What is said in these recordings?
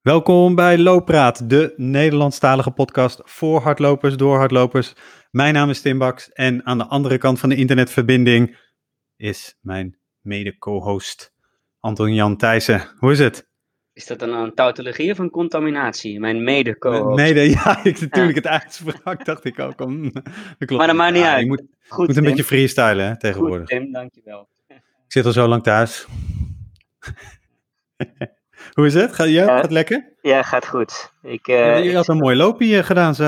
Welkom bij Looppraat, de Nederlandstalige podcast voor hardlopers, door hardlopers. Mijn naam is Tim Baks en aan de andere kant van de internetverbinding is mijn mede-co-host Anton Jan Thijssen. Hoe is het? Is dat dan een tautologie of een contaminatie? Mijn mede-co-host. Mede, ja, ik, natuurlijk het uitsprak, dacht ik ook. Om, dat klopt. Maar dat maakt niet Ja, uit. Je moet, Goed, moet een Tim. beetje freestylen hè, Goed, tegenwoordig. Tim, dankjewel. Ik zit al zo lang thuis. Hoe is het? Ga, ja, Ja. gaat het lekker? Ja, gaat goed. Ik, eh, je had een mooi loopje eh, gedaan ze,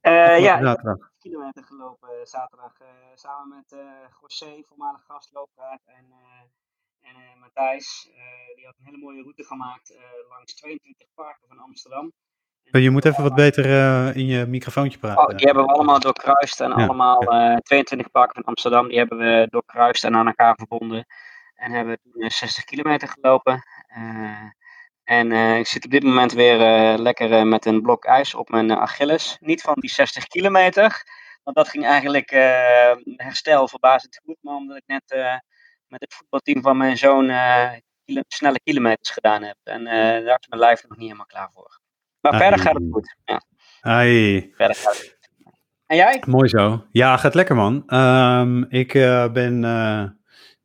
eh, ja, zaterdag. kilometer gelopen eh, zaterdag eh, samen met eh José, voormalig gastloopraad, en, eh, en eh, Matthijs. Eh, die had een hele mooie route gemaakt eh, langs 22 parken van Amsterdam. Je moet even wat beter eh, in je microfoontje praten. Oh, die hebben we allemaal doorkruist en Ja, allemaal eh, 22 parken van Amsterdam, die hebben we doorkruist en aan elkaar verbonden. En hebben toen eh, 60 kilometer gelopen. Eh, en eh, ik zit op dit moment weer eh, lekker met een blok ijs op mijn Achilles. Niet van die 60 kilometer, want dat ging eigenlijk herstel verbazend goed. Maar omdat ik net met het voetbalteam van mijn zoon kilo- snelle kilometers gedaan heb. En daar is mijn lijf nog niet helemaal klaar voor. Maar Ah, verder gaat het goed. Ja, Ai, verder gaat het goed. En jij? mooi zo. Ja, gaat lekker man. Ehm, ik ben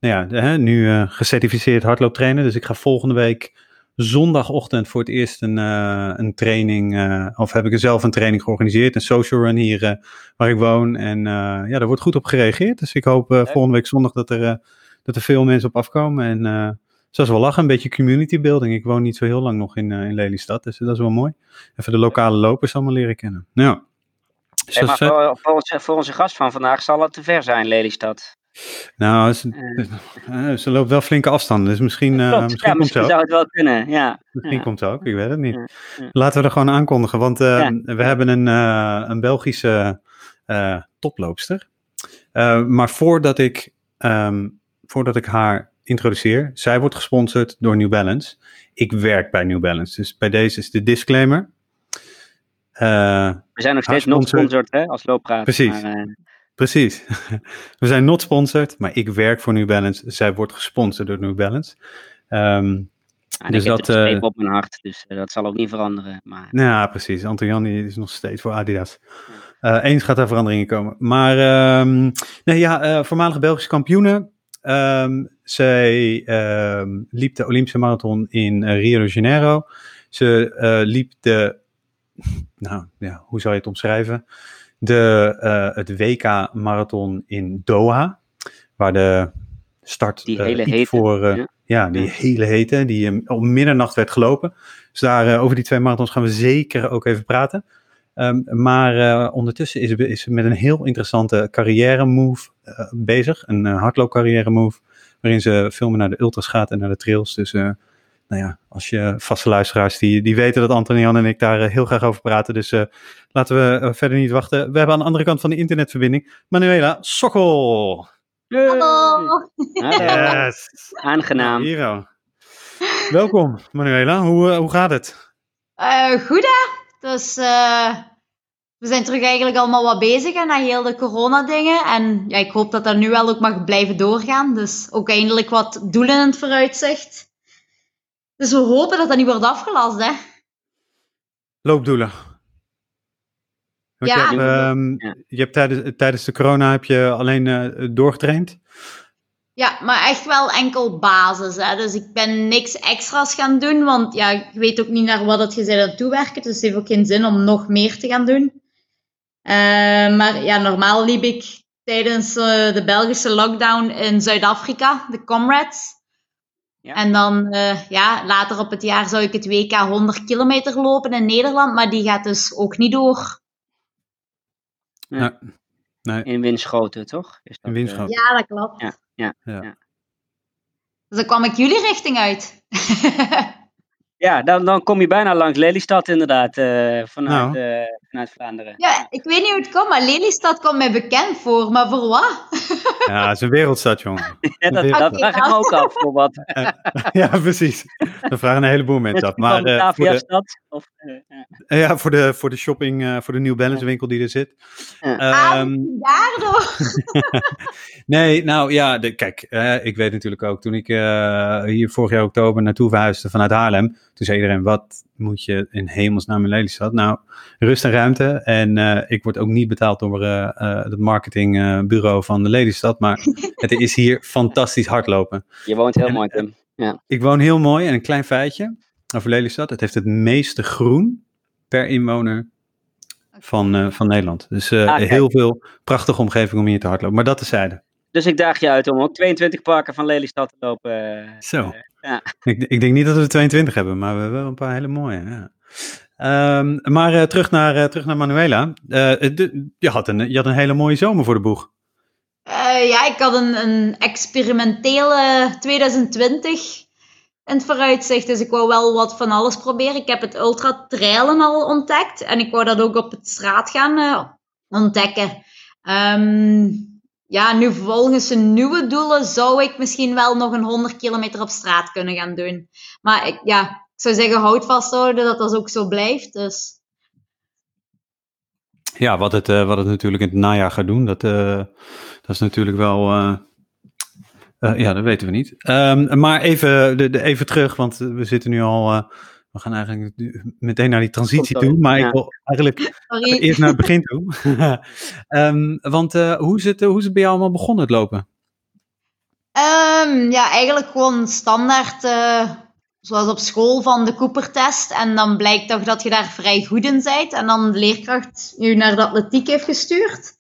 nou ja, hè, nu eh, gecertificeerd hardlooptrainer. Dus ik ga volgende week zondagochtend voor het eerst een, eh, een training, eh, of heb ik er zelf een training georganiseerd, een social run hier waar ik woon. En ja, daar wordt goed op gereageerd. Dus ik hoop volgende week zondag dat er, dat er veel mensen op afkomen. En zoals wel lachen, een beetje community building. Ik woon niet zo heel lang nog in, in Lelystad, dus dat is wel mooi. Even de lokale lopers allemaal leren kennen. Ja. Hey, dat maar voor, onze, voor onze gast van vandaag zal het te ver zijn, Lelystad. Nou, ze, eh, ze loopt wel flinke afstanden, dus misschien, eh, Klopt, misschien ja, komt ze misschien zou het wel kunnen, ja. Misschien ja. komt ze ook, ik weet het niet. Ja. Laten we er gewoon aankondigen, want eh, we hebben een, eh, een Belgische eh, toploopster. Eh, maar voordat ik, ehm, voordat ik haar introduceer, zij wordt gesponsord door New Balance. Ik werk bij New Balance, dus bij deze is de disclaimer. Eh, We zijn nog steeds sponsor- sponsored, hè, als looppraat. Precies. Maar, eh, Precies. We zijn not sponsored, maar ik werk voor New Balance. Zij wordt gesponsord door New Balance. Ehm, en Dus ik heb dat, een streep eh, op mijn hart, dus eh, dat zal ook niet veranderen. Maar nou ja, precies. Anton die is nog steeds voor Adidas. Eh, eens gaat daar veranderingen komen. Maar ehm, nee, ja, voormalige Belgische kampioene. Ehm, zij liep de Olympische marathon in Rio de Janeiro. Ze liep de, nou ja, hoe zou je het omschrijven? De, eh, het WK-marathon in Doha, waar de start Die eh, hele hete, voor, eh, ja. ja, die hele hete, die om middernacht werd gelopen. Dus daar, over die twee marathons gaan we zeker ook even praten. Ehm, maar ondertussen is ze, is met een heel interessante carrière move bezig. Een uh, hardloopcarrière move. Waarin ze filmen naar de ultras gaat en naar de trails. Dus nou ja, als je vaste luisteraars die, die weten dat Anton Jan en ik daar eh, heel graag over praten. Dus eh, laten we eh, verder niet wachten. We hebben aan de andere kant van de internetverbinding Manuela Sokkel. Hallo. Hallo. Yes. Aangenaam. Hero. Welkom Manuela, hoe, hoe gaat het? Eh, goed hè? Dus eh, we zijn terug eigenlijk allemaal wat bezig hè, na heel de corona-dingen. En ja, ik hoop dat dat nu wel ook mag blijven doorgaan. Dus ook eindelijk wat doelen in het vooruitzicht. Dus we hopen dat dat niet wordt afgelast hè. Loopdoelen. Want Ja. je hebt, ehm, Ja. je hebt tijdens, tijdens de corona heb je alleen eh, doorgetraind. Ja, maar echt wel enkel basis. Hè. Dus ik ben niks extra's gaan doen, want ja, ik weet ook niet naar wat het je bent aan het toewerken. Dus het heeft ook geen zin om nog meer te gaan doen. Eh, maar ja, normaal liep ik tijdens eh, de Belgische lockdown in Zuid-Afrika, de Comrades. Ja. En dan, eh, ja, later op het jaar zou ik het WK 100 kilometer lopen in Nederland, maar die gaat dus ook niet door. Ja. Nee, In Winschoten, toch? Is dat, in Winschoten. Ja, dat klopt. Ja, ja, Ja. ja. Dus dan kwam ik jullie richting uit. Ja, dan, dan kom je bijna langs Lelystad inderdaad, eh, vanuit, Nou. Eh, vanuit Vlaanderen. Ja, ik weet niet hoe het komt, maar Lelystad komt mij bekend voor. Maar voor wat? Ja, het is een wereldstad, jongen. Ja, dat, vraag ik me ook af. Voor wat? ja, precies. Dat vragen een heleboel mensen af. Maar eh, voor de? Of, eh, ja. ja, voor de, voor de shopping, uh, voor de New Balance winkel die er zit. Ja. Um, daardoor. nee, nou ja, de, kijk, uh, ik weet natuurlijk ook, toen ik uh, hier vorig jaar oktober naartoe verhuisde vanuit Haarlem, toen zei iedereen, wat moet je in hemelsnaam in Lelystad? Nou, rust en ruimte. En ik word ook niet betaald door het marketingbureau van de Lelystad, maar het is hier fantastisch hardlopen. Je woont heel en, mooi, Tim. Ja. Ik woon heel mooi en een klein feitje over Lelystad. Het heeft het meeste groen per inwoner van, uh, van Nederland. Dus uh, ah, heel veel prachtige omgeving om hier te hardlopen. Maar dat tezijde. Dus ik daag je uit om ook 22 parken van Lelystad te lopen. Zo. Ja. ik, ik, denk niet dat we 22 hebben, maar we hebben wel een paar hele mooie. Ja. Um, maar terug, naar, terug naar Manuela. De, je, had een, je had een hele mooie zomer voor de boeg. ja, ik had een, een experimentele 2020 in het vooruitzicht. Dus ik wou wel wat van alles proberen. Ik heb het ultra trailen al ontdekt. En ik wou dat ook op het straat gaan uh, ontdekken. Um, ja, nu volgens de nieuwe doelen zou ik misschien wel nog een 100 kilometer op straat kunnen gaan doen. Maar ik, ja, ik zou zeggen, houd vasthouden dat dat ook zo blijft. Dus. Ja, wat het, uh, wat het natuurlijk in het najaar gaat doen, dat, uh, dat is natuurlijk wel uh, ja, dat weten we niet. Um, maar even, de, de, even terug, want we zitten nu al. We gaan eigenlijk meteen naar die transitie toe. Maar ja. ik wil eigenlijk Sorry. eerst naar het begin toe. um, want uh, hoe, is het, hoe is het bij jou allemaal begonnen, het lopen? Um, ja, eigenlijk gewoon standaard. zoals op school van de Cooper-test. En dan blijkt toch dat je daar vrij goed in bent. En dan de leerkracht je naar de atletiek heeft gestuurd.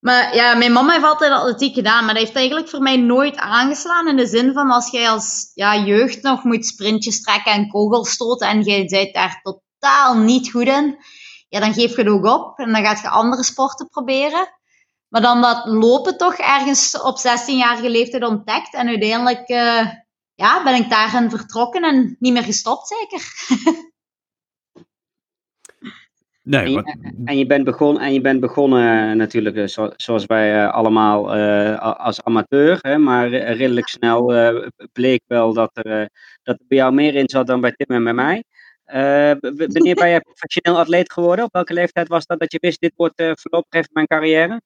Maar ja, mijn mama heeft altijd atletiek gedaan, maar dat heeft eigenlijk voor mij nooit aangeslaan. In de zin van als jij als ja, jeugd nog moet sprintjes trekken en kogels stoten en jij bent daar totaal niet goed in, ja, dan geef je het ook op en dan gaat je andere sporten proberen. Maar dan dat lopen toch ergens op 16-jarige leeftijd ontdekt en uiteindelijk uh, ja, ben ik daarin vertrokken en niet meer gestopt zeker. Nee, en, je, en, je, bent begonnen, en je bent begonnen natuurlijk, eh, zo, zoals wij uh, allemaal uh, als amateur, hè, maar redelijk snel uh, bleek wel dat er, dat er bij jou meer in zat dan bij Tim en bij mij. wanneer ben jij professioneel atleet geworden? Op welke leeftijd was dat dat je wist, dit wordt voorlopig even mijn carrière?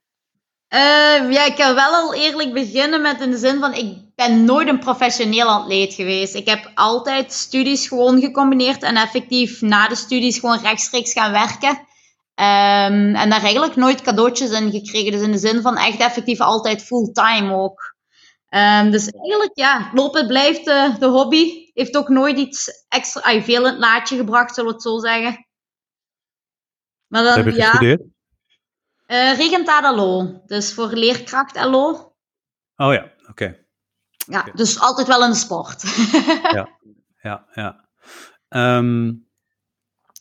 Uh, ja, ik kan wel al eerlijk beginnen met in de zin van ik ben nooit een professioneel atleet geweest. Ik heb altijd studies gewoon gecombineerd en effectief na de studies gewoon rechtstreeks gaan werken. Um, en daar eigenlijk nooit cadeautjes in gekregen. Dus in de zin van echt effectief altijd fulltime ook. Um, dus eigenlijk, ja, lopen blijft de, de hobby. Heeft ook nooit iets extra, veel in het laadje gebracht, zullen we het zo zeggen. Maar dan, Heb je ja, gestudeerd? Uh, Regentada LO, dus voor leerkracht LO. Oh ja, oké. Ja, okay. dus altijd wel de sport. ja, ja, ja. Um,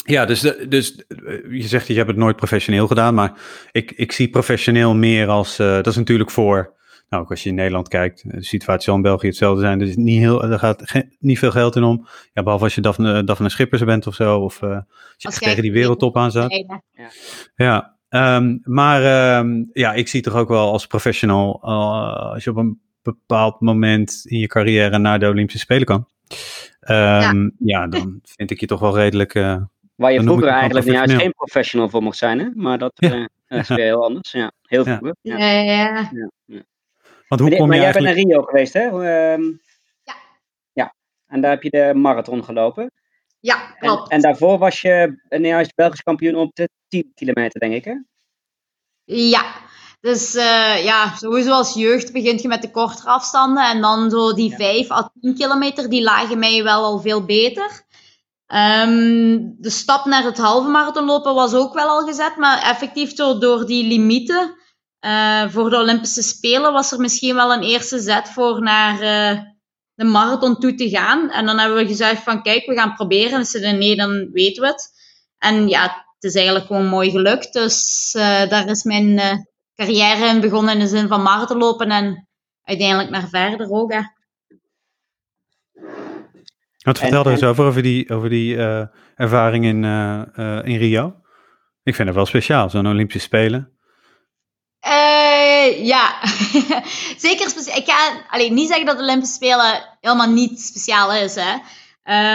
ja, dus, dus je zegt dat je hebt het nooit professioneel gedaan, maar ik, ik zie professioneel meer als, uh, dat is natuurlijk voor, nou ook als je in Nederland kijkt, de situatie zal in België hetzelfde zijn, is niet heel, er gaat geen, niet veel geld in om, ja, behalve als je Daphne, Daphne Schippers bent of zo, of uh, als je als tegen die wereldtop aan zat. Ja. ja. Um, maar um, ja, ik zie toch ook wel als professional, uh, als je op een bepaald moment in je carrière naar de Olympische Spelen kan. Um, ja. ja. dan vind ik je toch wel redelijk. Uh, Waar je vroeger eigenlijk niet juist geen professional voor mocht zijn, hè? maar dat ja. uh, is weer heel anders. Ja, heel vroeger. Ja, ja. ja. ja. Want hoe maar, kom je maar jij bent naar Rio geweest, hè? ja. Ja, en daar heb je de marathon gelopen. Ja, klopt. En, en daarvoor was je een juist Belgisch kampioen op de 10 kilometer, denk ik, hè? Ja, dus uh, ja, sowieso als jeugd begint je met de kortere afstanden. En dan zo die ja. 5 à 10 kilometer, die lagen mij wel al veel beter. Um, de stap naar het halve marathon lopen was ook wel al gezet. Maar effectief door, door die limieten uh, voor de Olympische Spelen was er misschien wel een eerste zet voor naar uh, de marathon toe te gaan. En dan hebben we gezegd van kijk, we gaan proberen. En als ze er nee, dan weten we het. En ja, het is eigenlijk gewoon mooi gelukt. Dus uh, daar is mijn uh, carrière in begonnen in de zin van marathonlopen en uiteindelijk naar verder ook. Hè. Wat vertelde eens over, over die, over die uh, ervaring in, in Rio? Ik vind het wel speciaal, zo'n Olympische Spelen. Ja, zeker speciaal. Ik ga alleen niet zeggen dat de Olympische Spelen helemaal niet speciaal is. Hè.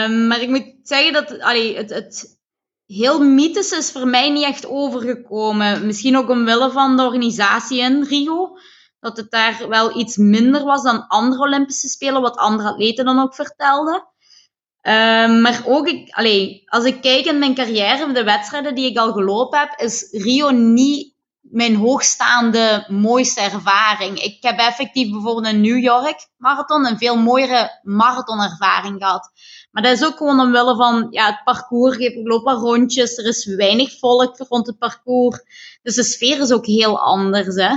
Um, maar ik moet zeggen dat allee, het, het heel mythisch is voor mij niet echt overgekomen. Misschien ook omwille van de organisatie in Rio. Dat het daar wel iets minder was dan andere Olympische Spelen, wat andere atleten dan ook vertelden. Um, maar ook, ik, allee, als ik kijk in mijn carrière, de wedstrijden die ik al gelopen heb, is Rio niet mijn hoogstaande mooiste ervaring. Ik heb effectief bijvoorbeeld een New York marathon een veel mooiere marathonervaring gehad. Maar dat is ook gewoon omwille van ja, het parcours. Ik loop wat rondjes, er is weinig volk rond het parcours. Dus de sfeer is ook heel anders. Hè?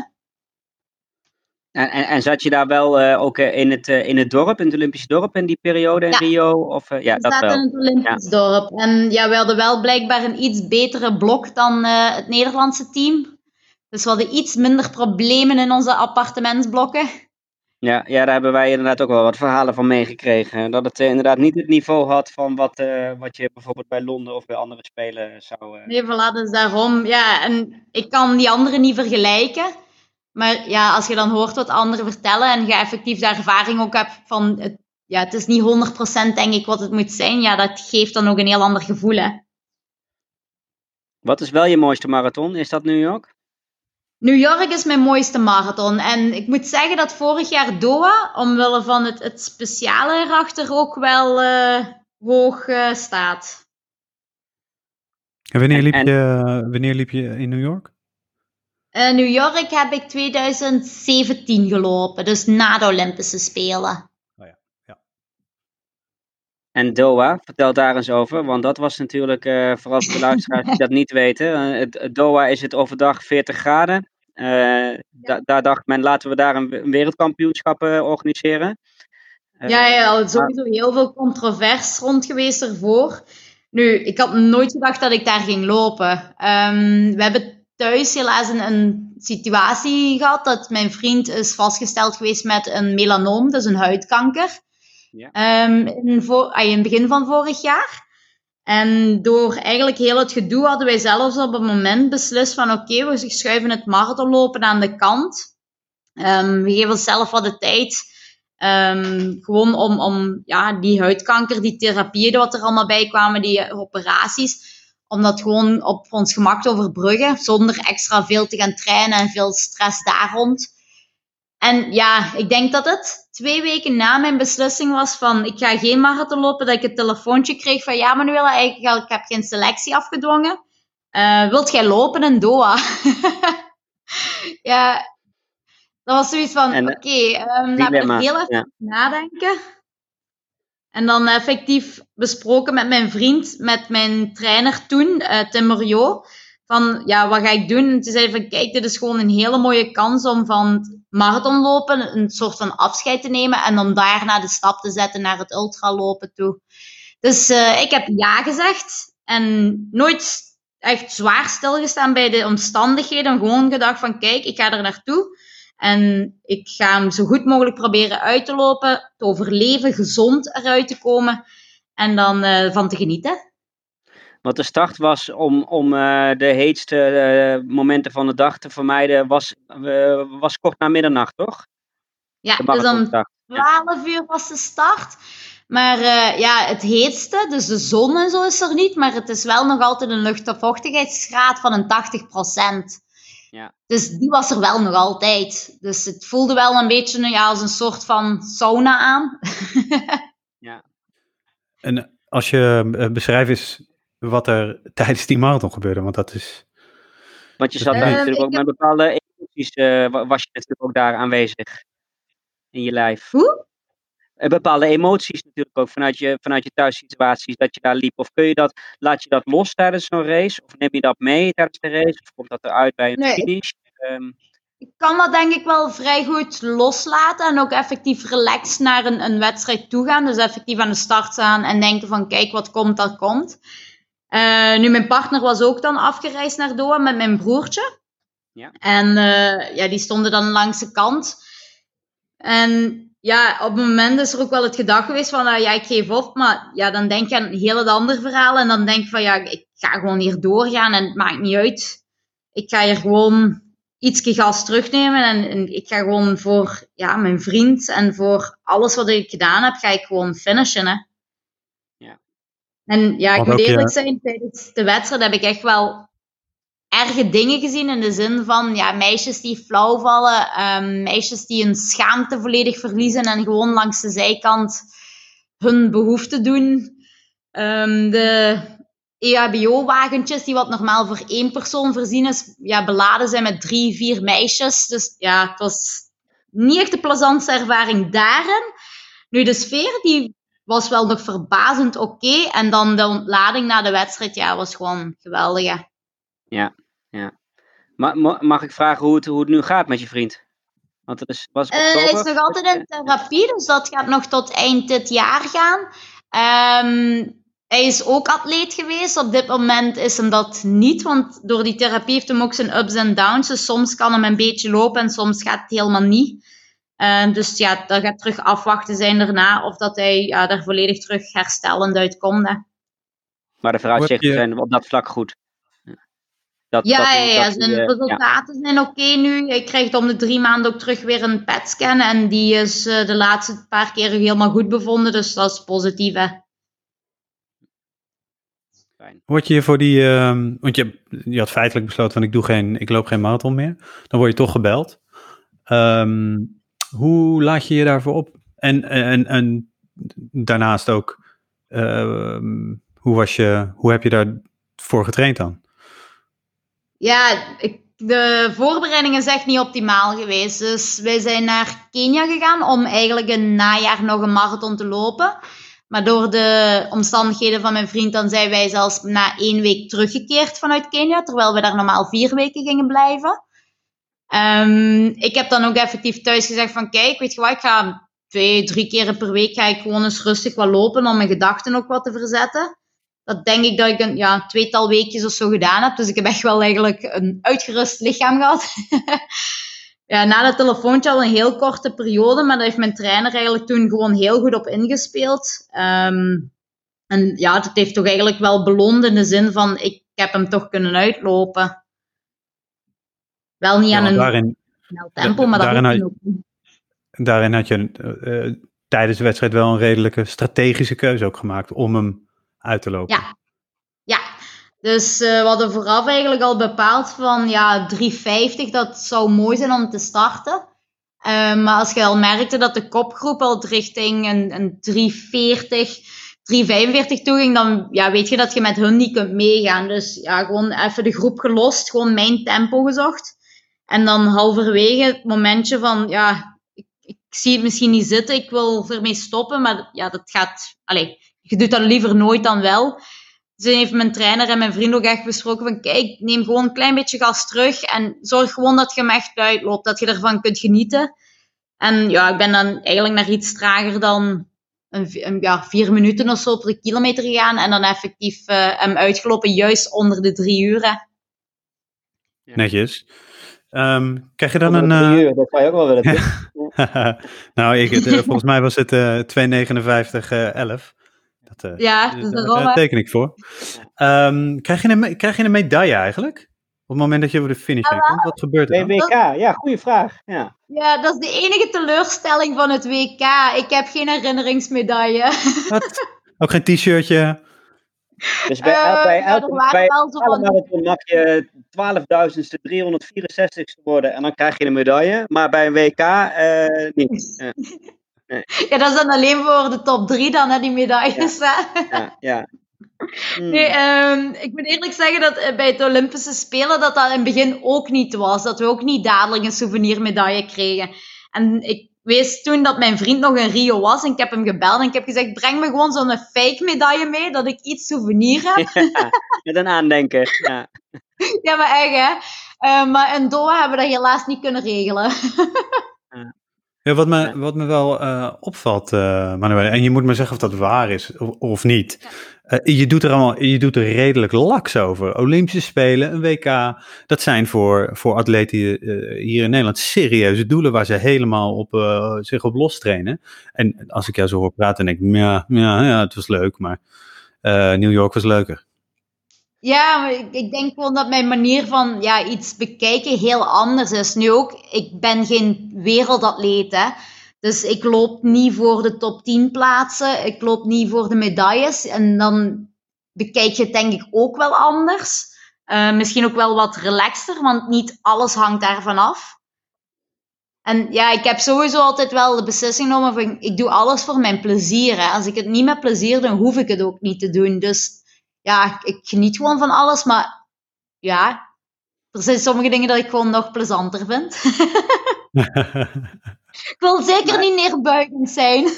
En, en, en, zat je daar wel uh, ook uh, in, het, uh, in het dorp, in het Olympische dorp in die periode in ja. Rio? Of, ja, we dat zaten wel. in het Olympisch dorp. En ja, we hadden wel blijkbaar een iets betere blok dan het Nederlandse team. Dus we hadden iets minder problemen in onze appartementsblokken. Ja, ja, daar hebben wij inderdaad ook wel wat verhalen van meegekregen. Dat het inderdaad niet het niveau had van wat, wat je bijvoorbeeld bij Londen of bij andere spelen zou... Nee, voilà, dus daarom. Ja, en ik kan die anderen niet vergelijken. Maar ja, als je dan hoort wat anderen vertellen en je effectief de ervaring ook hebt van, het, ja, het is niet 100% denk ik wat het moet zijn, ja, dat geeft dan ook een heel ander gevoel, hè. Wat is wel je mooiste marathon? Is dat New York? New York is mijn mooiste marathon. En ik moet zeggen dat vorig jaar Doha, omwille van het, het speciale erachter, ook wel uh, hoog uh, staat. En wanneer liep, en, je, wanneer liep je in New York? Uh, New York heb ik 2017 gelopen, dus na de Olympische Spelen. Oh ja. ja. En Doha, vertel daar eens over, want dat was natuurlijk, uh, vooral voor de luisteraars die dat niet weten, uh, het, Doha is het overdag 40 graden. Ja. Da daar dacht men, laten we daar een, wereldkampioenschap organiseren. ja, ja, sowieso heel veel controvers rond geweest ervoor. Nu, ik had nooit gedacht dat ik daar ging lopen. Um, we hebben thuis helaas een, een, situatie gehad dat mijn vriend is vastgesteld geweest met een melanoom, dus een huidkanker. Ja. Um, in, voor, in het begin van vorig jaar. En door eigenlijk heel het gedoe hadden wij zelfs op het moment beslist van oké, we schuiven het marathonlopen aan de kant. Um, we geven onszelf wat de tijd. Um, gewoon om, om ja, die huidkanker, die therapieën wat er allemaal bij kwamen, die operaties, om dat gewoon op ons gemak te overbruggen, zonder extra veel te gaan trainen en veel stress daar rond. En ja, ik denk dat het twee weken na mijn beslissing was van ik ga geen marathon lopen, dat ik het telefoontje kreeg van ja Manuela, ik, ik heb geen selectie afgedwongen. Uh, wilt jij lopen in Doha? ja, dat was zoiets van oké, okay, um, laat me heel even ja. nadenken. En dan effectief besproken met mijn vriend, met mijn trainer toen, uh, Tim van ja, wat ga ik doen? En toen zei van kijk, dit is gewoon een hele mooie kans om van marathonlopen een soort van afscheid te nemen en om daarna de stap te zetten naar het ultralopen toe. Dus uh, ik heb ja gezegd en nooit echt zwaar stilgestaan bij de omstandigheden. Gewoon gedacht van kijk, ik ga er naartoe. En ik ga hem zo goed mogelijk proberen uit te lopen, te overleven, gezond eruit te komen en dan uh, van te genieten. Want de start was om, om uh, de heetste uh, momenten van de dag te vermijden, was, was kort na middernacht, toch? Ja, dus om 12 uur was de start. Maar ja, het heetste, dus de zon en zo is er niet, maar het is wel nog altijd een luchtvochtigheidsgraad van een 80% ja. Dus die was er wel nog altijd. Dus het voelde wel een beetje ja, als een soort van sauna aan. ja. En als je beschrijft is wat er tijdens die marathon gebeurde, want dat is... Want je zat daar uh, natuurlijk ook met bepaalde emoties, uh, was je natuurlijk ook daar aanwezig in je lijf. Hoe? bepaalde emoties natuurlijk ook vanuit je, vanuit je thuissituaties dat je daar liep. Of kun je dat, laat je dat los tijdens zo'n race? Of neem je dat mee tijdens de race? Of komt dat eruit bij een nee, finish? Um, ik kan dat denk ik wel vrij goed loslaten en ook effectief relaxed naar een, een wedstrijd toe gaan. Dus effectief aan de start staan en denken van kijk wat komt, dat komt. Uh, nu, mijn partner was ook dan afgereisd naar Doha met mijn broertje. Ja. En uh, ja, die stonden dan langs de kant. En ja, op het moment is er ook wel het gedacht geweest van, uh, ja, ik geef op. Maar ja, dan denk je aan een heel ander verhaal. En dan denk je van, ja, ik ga gewoon hier doorgaan en het maakt niet uit. Ik ga hier gewoon ietsje gas terugnemen. En, en, ik ga gewoon voor ja, mijn vriend en voor alles wat ik gedaan heb, ga ik gewoon finishen. Hè. En ja, ik moet eerlijk zijn, tijdens de wedstrijd heb ik echt wel erge dingen gezien in de zin van ja, meisjes die flauw vallen, ehm, meisjes die hun schaamte volledig verliezen en gewoon langs de zijkant hun behoefte doen. Ehm, de EHBO-wagentjes, die wat normaal voor één persoon voorzien is, ja, beladen zijn met drie, vier meisjes. Dus ja, het was niet echt de plezantste ervaring daarin. Nu, de sfeer die was wel nog verbazend oké. En dan de ontlading na de wedstrijd, ja, was gewoon geweldig. hè. Ma- ma- mag ik vragen hoe het, hoe het nu gaat met je vriend? Want het is, was Eh, hij is oktober. nog altijd in therapie, dus dat gaat nog tot eind dit jaar gaan. Ehm, hij is ook atleet geweest. Op dit moment is hem dat niet, want door die therapie heeft hem ook zijn ups en downs. Dus soms kan hem een beetje lopen en soms gaat het helemaal niet. Eh, dus ja, dat gaat terug afwachten zijn daarna of dat hij ja, daar volledig terug herstellend uitkomt. hè. Maar de vooruitzichten je- zijn op dat vlak goed. Ja. Dat, Ja, dat- ja, ja, dat- zijn eh, ja. resultaten zijn oké nu. Hij krijgt om de drie maanden ook terug weer een PET-scan. En die is eh, de laatste paar keer helemaal goed bevonden. Dus dat is positief, hè. Word je voor die, ehm, want je, je had feitelijk besloten van ik, doe geen, ik loop geen marathon meer. Dan word je toch gebeld. Ehm, hoe laat je je daarvoor op? En, en, en daarnaast ook, ehm, hoe, was je, hoe heb je daarvoor getraind dan? Ja, ik, de voorbereiding is echt niet optimaal geweest. Dus wij zijn naar Kenia gegaan om eigenlijk een najaar nog een marathon te lopen. Maar door de omstandigheden van mijn vriend, dan zijn wij zelfs na één week teruggekeerd vanuit Kenia, terwijl we daar normaal vier weken gingen blijven. Ehm, ik heb dan ook effectief thuis gezegd van, kijk, weet je wat, ik ga twee, drie keren per week ga ik gewoon eens rustig wat lopen om mijn gedachten ook wat te verzetten. Dat denk ik dat ik een ja, tweetal weekjes of zo gedaan heb. Dus ik heb echt wel eigenlijk een uitgerust lichaam gehad. ja, na dat telefoontje al een heel korte periode, maar daar heeft mijn trainer eigenlijk toen gewoon heel goed op ingespeeld. Ehm, en ja, dat heeft toch eigenlijk wel beloond in de zin van, ik heb hem toch kunnen uitlopen. Wel niet Ja, aan een daarin, snel tempo, maar dat daarin hoeft had- ook daarin had je eh, eh, tijdens de wedstrijd wel een redelijke strategische keuze ook gemaakt om hem uit te lopen. Ja. Ja, dus eh we hadden vooraf eigenlijk al bepaald van ja, 350, dat zou mooi zijn om te starten. Maar als je al merkte dat de kopgroep al richting een, een 340, 345 toe ging, dan ja, weet je dat je met hun niet kunt meegaan. Dus ja, gewoon even de groep gelost, gewoon mijn tempo gezocht. En dan halverwege het momentje van ja, ik, ik zie het misschien niet zitten, ik wil ermee stoppen, maar ja, dat gaat, allez, je doet dat liever nooit dan wel. Dus heeft mijn trainer en mijn vriend ook echt besproken van kijk, neem gewoon een klein beetje gas terug en zorg gewoon dat je hem echt uitloopt, dat je ervan kunt genieten. En ja, ik ben dan eigenlijk naar iets trager dan een, ja, vier minuten of zo per kilometer gegaan en dan effectief eh, hem uitgelopen juist onder de drie uur. hè. Netjes. Ehm, krijg je dan een... eh, dat zou je ook wel willen. nou, ik, het, eh, volgens mij was het 2,59, eh 11. Dat, eh, Ja, dus daar, teken ik voor. Ehm, krijg, je een, krijg je een medaille eigenlijk? Op het moment dat je over de finish heen komt, wat gebeurt er dan? WK, ja, goede vraag. Ja. Ja, dat is de enige teleurstelling van het WK. Ik heb geen herinneringsmedaille. Wat? Ook geen t-shirtje? Dus bij, Eh, bij ja, elke bij alle marathon mag je 12.000ste 364ste worden en dan krijg je een medaille. Maar bij een WK eh, niet. Ja, Ja, dat is dan alleen voor de top drie dan, hè, die medailles. hè. ja, ja. Hmm. Nee, ehm, ik moet eerlijk zeggen dat eh, bij het Olympische Spelen dat dat in het begin ook niet was. Dat we ook niet dadelijk een souvenirmedaille kregen. En ik wist toen dat mijn vriend nog in Rio was en ik heb hem gebeld en ik heb gezegd, breng me gewoon zo'n fake medaille mee, dat ik iets souvenir heb. Ja, met een aandenken. Ja. ja, maar echt hè. Eh, maar in Doha hebben we dat helaas niet kunnen regelen. Ja, wat, me, wat me wel eh, opvalt, eh Manuel, en je moet me zeggen of dat waar is of, of niet. Eh, je, doet er allemaal, je doet er redelijk laks over. Olympische Spelen, een WK, dat zijn voor, voor atleten eh, hier in Nederland serieuze doelen waar ze helemaal op, eh, zich op los trainen. En als ik jou zo hoor praten, denk ik, ja, ja, ja het was leuk, maar New York was leuker. Ja, maar ik, denk gewoon dat mijn manier van ja, iets bekijken heel anders is. Nu ook, ik ben geen wereldatleet, hè. Dus ik loop niet voor de top 10 plaatsen. Ik loop niet voor de medailles. En dan bekijk je het denk ik ook wel anders. Uh, misschien ook wel wat relaxter, want niet alles hangt daarvan af. En ja, ik heb sowieso altijd wel de beslissing genomen van ik doe alles voor mijn plezier. Hè. Als ik het niet met plezier doe, hoef ik het ook niet te doen. Dus ja, ik geniet gewoon van alles. Maar ja, er zijn sommige dingen dat ik gewoon nog plezanter vind. ik wil zeker niet neerbuigend zijn.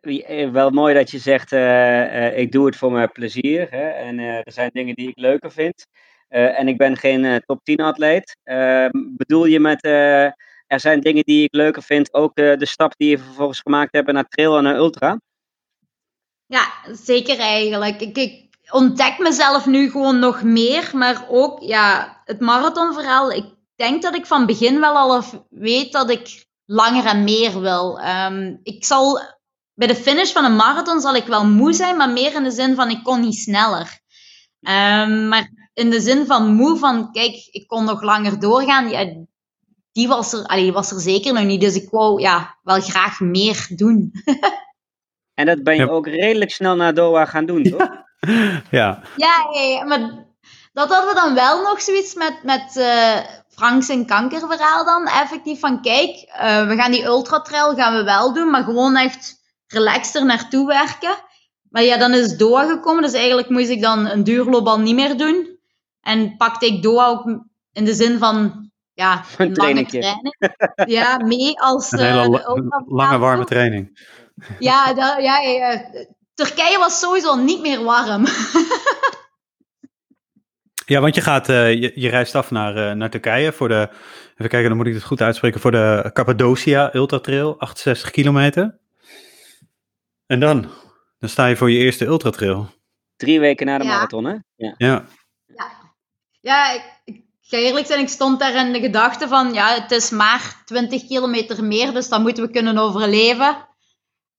Eh, wel mooi dat je zegt, uh, ik doe het voor mijn plezier. Hè, en er zijn dingen die ik leuker vind. en ik ben geen top 10 atleet. Ehm, bedoel je met, er zijn dingen die ik leuker vind, ook de stap die je vervolgens gemaakt hebt naar trail en naar ultra? Ja, zeker eigenlijk. Ik, ik ontdek mezelf nu gewoon nog meer, maar ook ja, het marathonverhaal. Ik denk dat ik van begin wel al weet dat ik langer en meer wil. Um, ik zal bij de finish van een marathon zal ik wel moe zijn, maar meer in de zin van ik kon niet sneller. Um, maar in de zin van moe, van kijk, ik kon nog langer doorgaan, ja, die was er, allee, was er zeker nog niet. Dus ik wou ja, wel graag meer doen. en dat ben je ook redelijk snel naar Doha gaan doen, toch? Ja. Ja, ja, maar dat hadden we dan wel nog zoiets met, met uh, Franks en kankerverhaal dan. Effectief van, kijk, uh, we gaan die ultratrail gaan we wel doen, maar gewoon echt relaxter naartoe werken. Maar ja, dan is Doha gekomen, dus eigenlijk moest ik dan een duurloop al niet meer doen. En pakte ik Doha ook in de zin van, ja, een lange training. Ja, mee als... Een hele uh, lange warme training. Ja, dat, ja, ja, Turkije was sowieso niet meer warm. ja, want je gaat, uh, je, je, reist af naar, uh, naar Turkije voor de, even kijken, dan moet ik het goed uitspreken, voor de Cappadocia Ultra Trail, 68 kilometer. En dan? Dan sta je voor je eerste ultratrail. Drie weken na de marathon, hè? Ja. Ja, ja. ja ik, ik, ga eerlijk zijn, ik stond daar in de gedachte van, ja, het is maar 20 kilometer meer, dus dat moeten we kunnen overleven.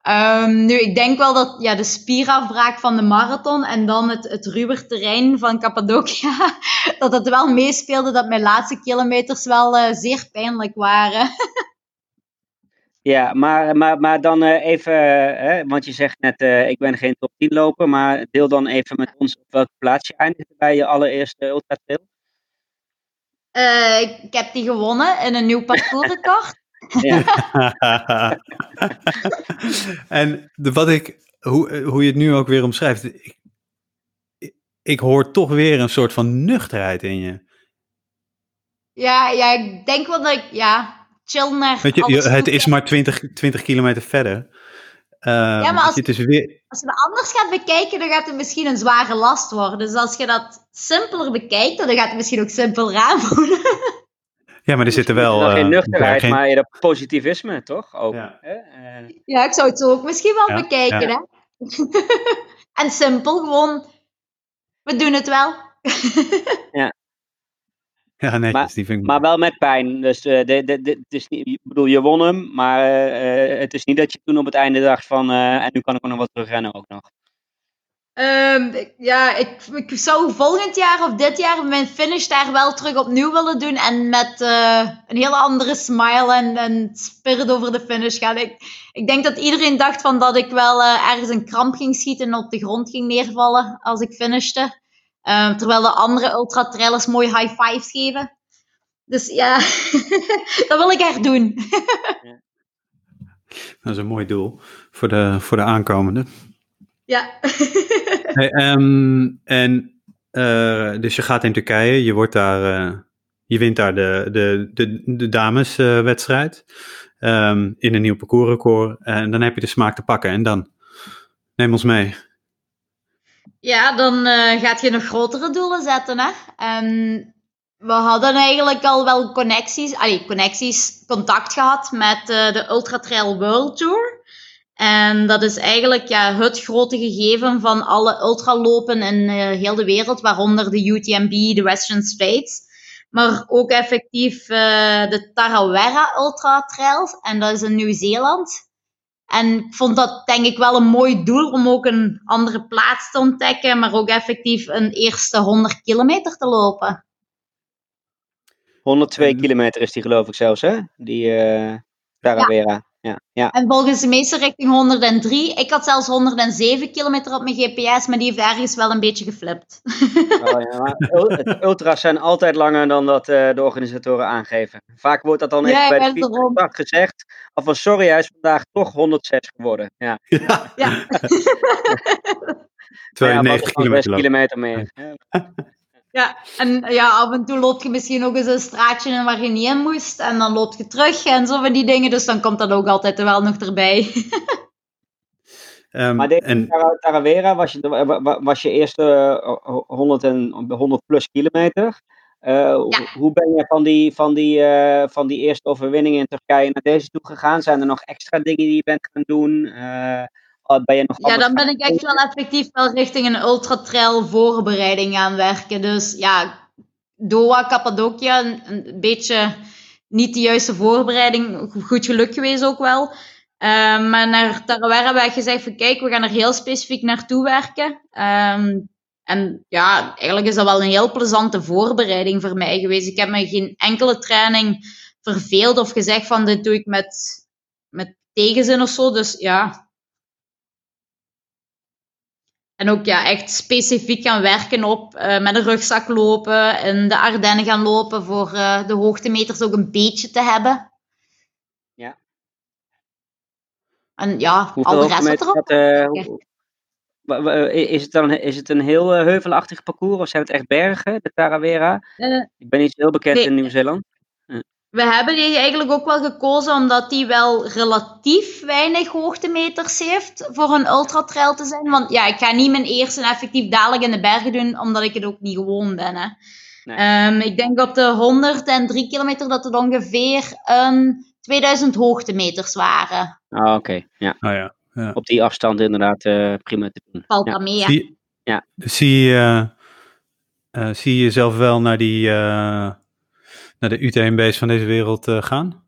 Um, nu, ik denk wel dat ja, de spierafbraak van de marathon en dan het, het ruwer terrein van Cappadocia, dat het wel meespeelde dat mijn laatste kilometers wel uh, zeer pijnlijk waren. Ja, maar, maar, maar dan uh, even, hè, want je zegt net, uh, ik ben geen top 10 loper, maar deel dan even met ons op welke plaats je eindigde bij je allereerste Ultra Trail. Ik heb die gewonnen in een nieuw parcoursrecord. Ja. en de, wat ik, hoe, hoe je het nu ook weer omschrijft, ik, ik hoor toch weer een soort van nuchterheid in je. Ja, ja ik denk wel dat ik, ja, chill naar. Weet je, het is maar 20, 20 kilometer verder. Uh, ja, maar als, het weer... als je het anders gaat bekijken, dan gaat het misschien een zware last worden. Dus als je dat simpeler bekijkt, dan gaat het misschien ook simpeler aanvoelen. Ja, maar er zitten wel... Geen nuchterheid, geen... maar dat positivisme, toch? Ook, ja. Hè? Uh... ja, ik zou het zo ook misschien wel ja, bekijken, ja. hè. en simpel, gewoon... We doen het wel. ja. Ja, netjes, maar, die vind ik Maar wel met pijn. Dus uh, de, de, de, het is niet, ik bedoel, je won hem, maar uh, het is niet dat je toen op het einde dacht van, uh, en nu kan ik ook nog wat terugrennen ook nog. Um, ja, ik, ik zou volgend jaar of dit jaar mijn finish daar wel terug opnieuw willen doen. En met een hele andere smile en, en spirit over de finish gaan. Ik, ik denk dat iedereen dacht van dat ik wel ergens een kramp ging schieten en op de grond ging neervallen als ik finishte. Um, terwijl de andere ultra-trailers mooi high fives geven. Dus ja, dat wil ik echt doen. dat is een mooi doel voor de, voor de aankomende. Ja. hey, um, en uh, dus je gaat in Turkije, je wordt daar, uh, je wint daar de, de, de, de dameswedstrijd uh, um, in een nieuw parcoursrecord. En dan heb je de smaak te pakken. En dan, neem ons mee. Ja, dan uh, gaat je nog grotere doelen zetten. Hè? En we hadden eigenlijk al wel connecties, allee, connecties, contact gehad met de Ultra Trail World Tour. En dat is eigenlijk ja, het grote gegeven van alle ultralopen in uh, heel de wereld, waaronder de UTMB, de Western States. Maar ook effectief de Tarawera Ultra Trail. En dat is in Nieuw-Zeeland. En ik vond dat denk ik wel een mooi doel om ook een andere plaats te ontdekken, maar ook effectief een eerste 100 kilometer te lopen. 102 kilometer is die geloof ik zelfs, hè? Die, uh... Tarawera. Ja. Ja. En volgens de meeste richting 103. Ik had zelfs 107 kilometer op mijn GPS, maar die heeft ergens wel een beetje geflipt. Oh, ja, maar ultra's zijn altijd langer dan dat eh, de organisatoren aangeven. Vaak wordt dat dan even Ja, bij ja, de gezegd. Of van sorry, hij is vandaag toch 106 geworden. Ja, Ja, Ja. terwijl je ja, 90 wat dan 6 kilometer kilometer meer. Ja. En ja, af en toe loop je misschien ook eens een straatje in waar je niet in moest. En dan loop je terug en zo van die dingen. Dus dan komt dat ook altijd er wel nog erbij. Ehm, Maar deze en, Tara- Tarawera was je, wa- wa- was je eerste eh, 100, en, 100 plus kilometer. Eh, hoe- Hoe ben je van die, van, die, eh, van die eerste overwinning in Turkije naar deze toe gegaan? Zijn er nog extra dingen die je bent gaan doen? Eh, oh, ben je nog Ja, dan ben ik echt wel effectief wel richting een ultra-trail voorbereiding gaan werken. Dus ja, Doha, Cappadocia, een, een beetje niet de juiste voorbereiding. Goed geluk geweest ook wel. Ehm, maar naar Tarawera hebben wij gezegd van kijk, we gaan er heel specifiek naartoe werken. Ehm, en ja, eigenlijk is dat wel een heel plezante voorbereiding voor mij geweest. Ik heb me geen enkele training verveeld of gezegd van dit doe ik met, met tegenzin of zo. Dus ja, en ook ja, echt specifiek gaan werken op eh, met een rugzak lopen, in de Ardennen gaan lopen voor eh, de hoogtemeters ook een beetje te hebben. Ja. En ja, Hoeveel al de rest wat erop. dat, eh, is, het dan, is het een heel heuvelachtig parcours of zijn het echt bergen, de Tarawera? Ik ben niet zo heel bekend nee. in Nieuw-Zeeland. We hebben die eigenlijk ook wel gekozen omdat die wel relatief weinig hoogtemeters heeft voor een ultratrail te zijn. Want ja, ik ga niet mijn eerste effectief dadelijk in de bergen doen, omdat ik het ook niet gewoon ben. Hè. Nee. Ehm, ik denk op de 103 kilometer dat het ongeveer een 2000 hoogtemeters waren. Ah, oké. Ja. oh ja, ja. Op die afstand inderdaad eh, prima te doen. Valt Ja. mee. hè. Zie, Ja. zie, je, eh, zie je jezelf wel naar, die, eh, naar de UTMB's van deze wereld eh, gaan?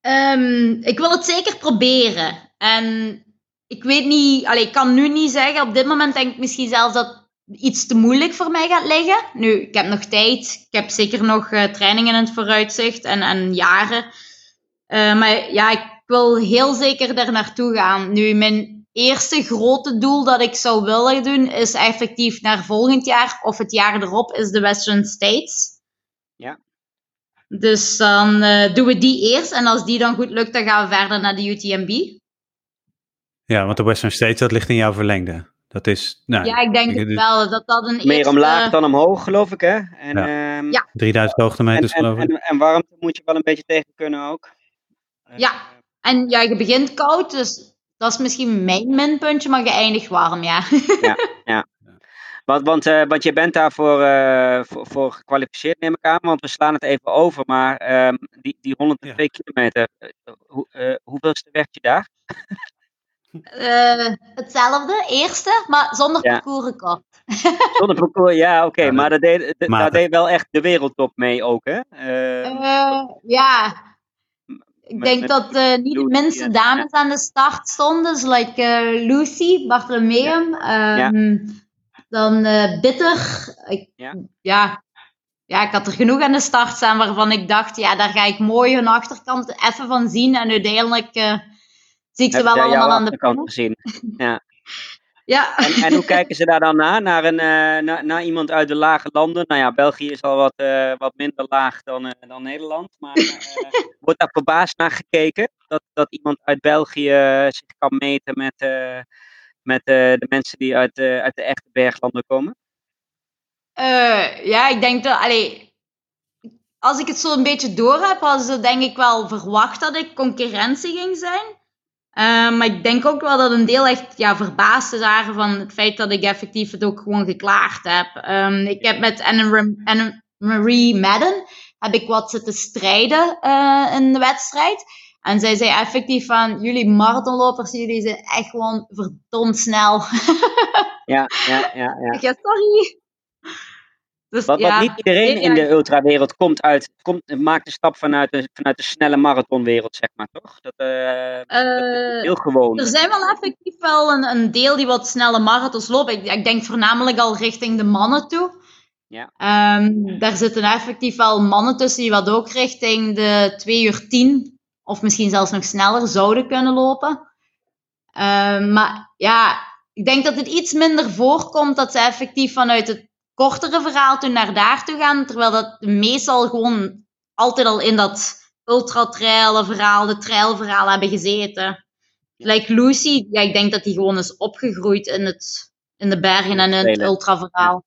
Ehm, ik wil het zeker proberen. En ik weet niet, allee, ik kan nu niet zeggen. Op dit moment denk ik misschien zelfs dat iets te moeilijk voor mij gaat liggen. Nu, ik heb nog tijd. Ik heb zeker nog eh, trainingen in het vooruitzicht en, en jaren. Eh, maar ja, ik wil heel zeker daar naartoe gaan. Nu, mijn eerste grote doel dat ik zou willen doen, is effectief naar volgend jaar of het jaar erop, is de Western States. Ja. Dus dan eh, doen we die eerst. En als die dan goed lukt, dan gaan we verder naar de UTMB. Ja, want de Western States, dat ligt in jouw verlengde. Dat is nou, Ja, ik denk ik- het dit- wel. Dat dat een Meer eerste... omlaag dan omhoog, geloof ik, hè? En, Ja. ehm, Ja. 3000 en, hoogtemeters, en, geloof ik. en, en warmte moet je wel een beetje tegen kunnen ook. Ja. En ja, je begint koud, dus dat is misschien mijn minpuntje, maar je eindigt warm, ja. Want, want, eh, want je bent daarvoor eh, voor, voor gekwalificeerd, neem ik aan. Want we slaan het even over. Maar ehm, die, die 102 kilometer, eh, hoe, hoeveelste werd je daar? Eh, hetzelfde, eerste, maar zonder Ja. parcoursrecord. Zonder parcours, ja, oké. Ja, maar dat deed, dat- daar deed wel echt de wereldtop mee ook, hè? Eh, Eh, ja, ik met- denk met dat eh, niet de minste dames aan de start stonden. Dus like eh, Lucy, Bartholomeum, ehm, dan eh, Bitter. Ik, Ja. ja. Ja, ik had er genoeg aan de start staan waarvan ik dacht, ja, daar ga ik mooi hun achterkant even van zien. En uiteindelijk eh, zie ik ze wel allemaal aan de pinnen. gezien. Ja. Ja. En, en hoe kijken ze daar dan naar? Naar, een, eh, naar, naar iemand uit de lage landen? Nou ja, België is al wat, wat minder laag dan, dan Nederland. Maar wordt daar verbaasd naar gekeken? Dat, dat iemand uit België zich kan meten met, met eh, de mensen die uit, eh, uit de echte berglanden komen? Eh, ja, ik denk dat, allee, als ik het zo een beetje door heb, hadden ze denk ik wel verwacht dat ik concurrentie ging zijn. Maar ik denk ook wel dat een deel echt ja, verbaasd is waren van het feit dat ik effectief het ook gewoon geklaard heb. Ehm, ik heb met Anne, Anne Marie Madden heb ik wat zitten strijden in de wedstrijd. En zij zei effectief van, jullie marathonlopers, jullie zijn echt gewoon verdomd snel. Ja, ja, ja. ja. Ik zeg, sorry. Dus, Wat, ja, wat niet iedereen in ja, de ultrawereld komt uit, komt, maakt de stap vanuit de, vanuit de snelle marathonwereld, zeg maar, toch? Dat, eh, dat is eh, heel gewoon. Er zijn wel effectief wel een, een deel die wat snelle marathons lopen. Ik, ik denk voornamelijk al richting de mannen toe. Ja. Ehm, daar zitten effectief wel mannen tussen die wat ook richting de 2 uur 10 of misschien zelfs nog sneller zouden kunnen lopen. Ehm, maar ja, ik denk dat het iets minder voorkomt dat ze effectief vanuit het kortere verhaal toen naar daar toe gaan, terwijl dat meestal gewoon altijd al in dat ultra-trail verhaal, de trail verhaal hebben gezeten. Like Lucy, ja, ik denk dat die gewoon is opgegroeid in, het, in de bergen en in het Trainen. ultra verhaal.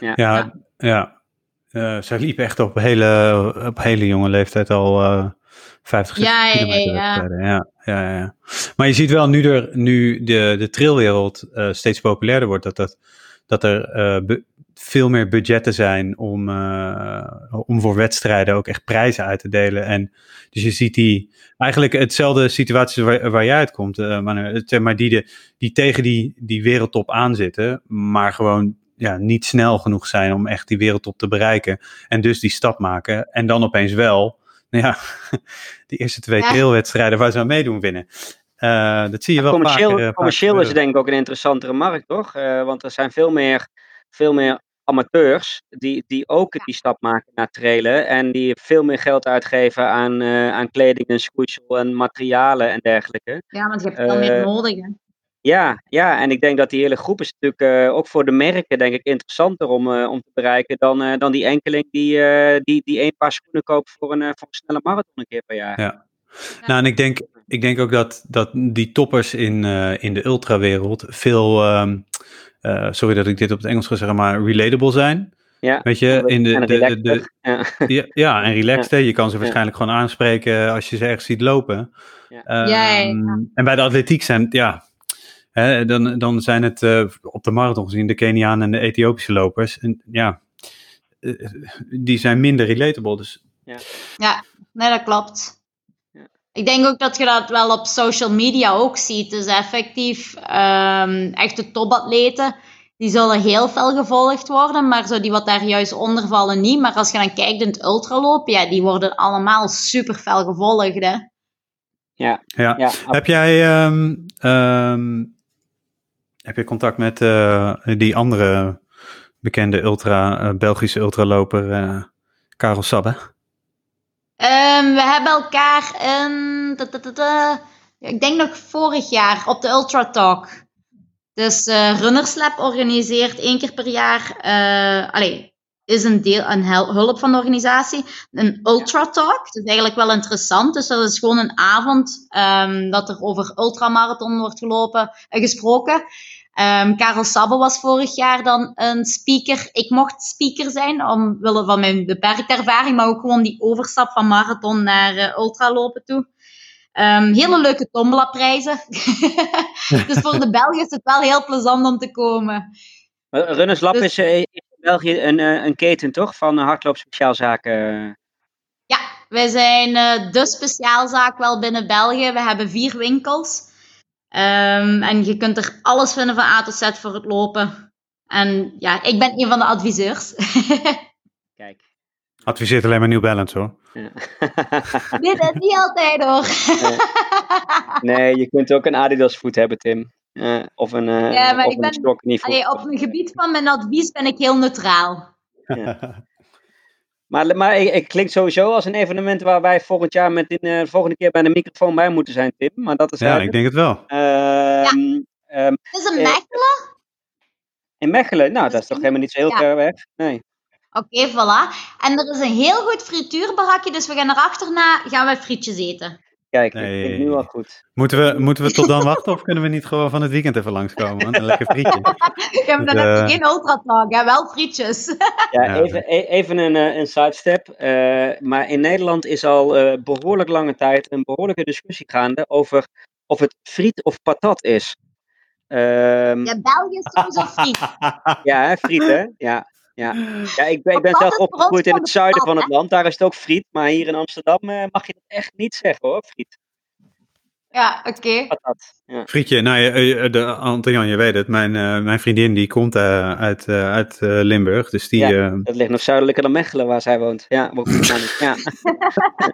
Ja, ja. Eh, zij liep echt op hele, op hele jonge leeftijd al eh 50, 60 Ja, ja, ja, kilometer ja. Ja, ja, ja. Maar je ziet wel nu, er, nu de, de trailwereld eh, steeds populairder wordt, dat, dat, dat er eh, bu- veel meer budgetten zijn om, eh, om voor wedstrijden ook echt prijzen uit te delen. En dus je ziet die eigenlijk hetzelfde situatie waar, waar jij uitkomt, Manu, het, zeg maar die, de, die tegen die, die wereldtop aanzitten, maar gewoon ja, niet snel genoeg zijn om echt die wereldtop te bereiken. En dus die stap maken. En dan opeens wel, nou ja, die eerste twee Ja. trailwedstrijden waar ze aan meedoen winnen. Eh, dat zie je wel commercieel vaker. eh, vaker commercieel is denk ik ook een interessantere markt, toch? Eh, want er zijn veel meer, veel meer amateurs die, die ook die stap maken naar trailen. En die veel meer geld uitgeven aan, eh, aan kleding en schoeisel en materialen en dergelijke. Ja, want je hebt veel meer nodig. Ja, ja, en ik denk dat die hele groep is natuurlijk eh, ook voor de merken denk ik interessanter om, eh, om te bereiken dan, eh, dan die enkeling die, eh, die, die één paar schoenen koopt voor een, voor een snelle marathon een keer per jaar. Ja. Nou, en ik denk, ik denk ook dat, dat die toppers in, eh, in de ultrawereld veel, ehm, eh, sorry dat ik dit op het Engels ga zeggen, maar relatable zijn. Ja, Weet je, in de, en de, de, Ja. ja, ja, en relaxed. hè. Je kan ze waarschijnlijk gewoon aanspreken als je ze ergens ziet lopen. Ja. Ehm, Ja, ja, ja. En bij de atletiek zijn ja, hè, dan, dan zijn het eh, op de marathon gezien de Kenianen en de Ethiopische lopers. En ja, eh, die zijn minder relatable. Dus Ja, nee, dat klopt. Ja. Ik denk ook dat je dat wel op social media ook ziet. Dus effectief, ehm echte topatleten, die zullen heel veel gevolgd worden, maar zo die wat daar juist onder vallen niet. Maar als je dan kijkt in het ultralopen, ja, die worden allemaal super fel gevolgd, hè. Ja, ja. ja, Heb jij, ehm, ehm, heb je contact met eh, die andere bekende ultra, eh, Belgische ultraloper, eh Karel Sabbe? Ehm, we hebben elkaar ik denk nog vorig jaar, op de Ultra Talk. Dus Runners Lab organiseert één keer per jaar, allee, is een, deel, een hulp van de organisatie, een Ultra Talk. Dus eigenlijk wel interessant. Dus dat is gewoon een avond ehm, dat er over ultramarathon wordt gelopen, eh, gesproken. Ehm, Karel Sabbe was vorig jaar dan een speaker. Ik mocht speaker zijn, omwille van mijn beperkte ervaring, maar ook gewoon die overstap van marathon naar eh, ultralopen toe. Ehm, hele leuke tombola-prijzen. dus voor de Belgen is het wel heel plezant om te komen. Maar Runners Lab Dus- is, eh, is België een, eh, een keten, toch? Van eh, hardloopspeciaalzaken. Ja, wij zijn eh, de speciaalzaak wel binnen België. We hebben vier winkels. Ehm, en je kunt er alles vinden van A tot Z voor het lopen. En ja, ik ben een van de adviseurs. Kijk. Adviseert alleen maar New Balance hoor. Ja. Dit is niet altijd hoor. nee, je kunt ook een Adidas voet hebben, Tim. Eh, of een, eh Ja, maar of ik een ben- voet. Allee, op het gebied van mijn advies ben ik heel neutraal. Maar, maar het het klinkt sowieso als een evenement waar wij volgend jaar met in, eh, de volgende keer bij de microfoon bij moeten zijn, Tim. Maar dat is ja, ik denk het wel. Ehm, ehm, Het is een Eh, Mechelen. in Mechelen, nou, Dus dat is toch helemaal niet zo heel ja. ver weg. Nee. Oké, voilà. En er is een heel goed frituurbarakje, dus we gaan erachterna gaan we frietjes eten. Kijk, Nee. klinkt nu al goed. Moeten we, moeten we tot dan wachten of kunnen we niet gewoon van het weekend even langskomen? man? Een lekker frietje. Eh. heb je geen ultratalk, hè? wel frietjes. Ja, Ja, even, e- even een, eh, een sidestep. Eh, maar in Nederland is al eh, behoorlijk lange tijd een behoorlijke discussie gaande over of het friet of patat is. Ehm, Ja, België is sowieso friet. Ja, hè, friet, hè? Ja. Ja, ja ik, ben, ik ben zelf opgegroeid in het de zuiden van het land. Daar is het ook friet. Maar hier in Amsterdam eh, mag je dat echt niet zeggen, hoor. Friet, Ja, oké. patat. Ja. Frietje, nou, je- eh, de, Anton-Jan, je weet het. Mijn, eh, mijn vriendin die komt eh, uit, eh, uit eh, Limburg. Dus die, Ja. Dat ligt nog zuidelijker dan Mechelen, waar zij woont. Ja, ja.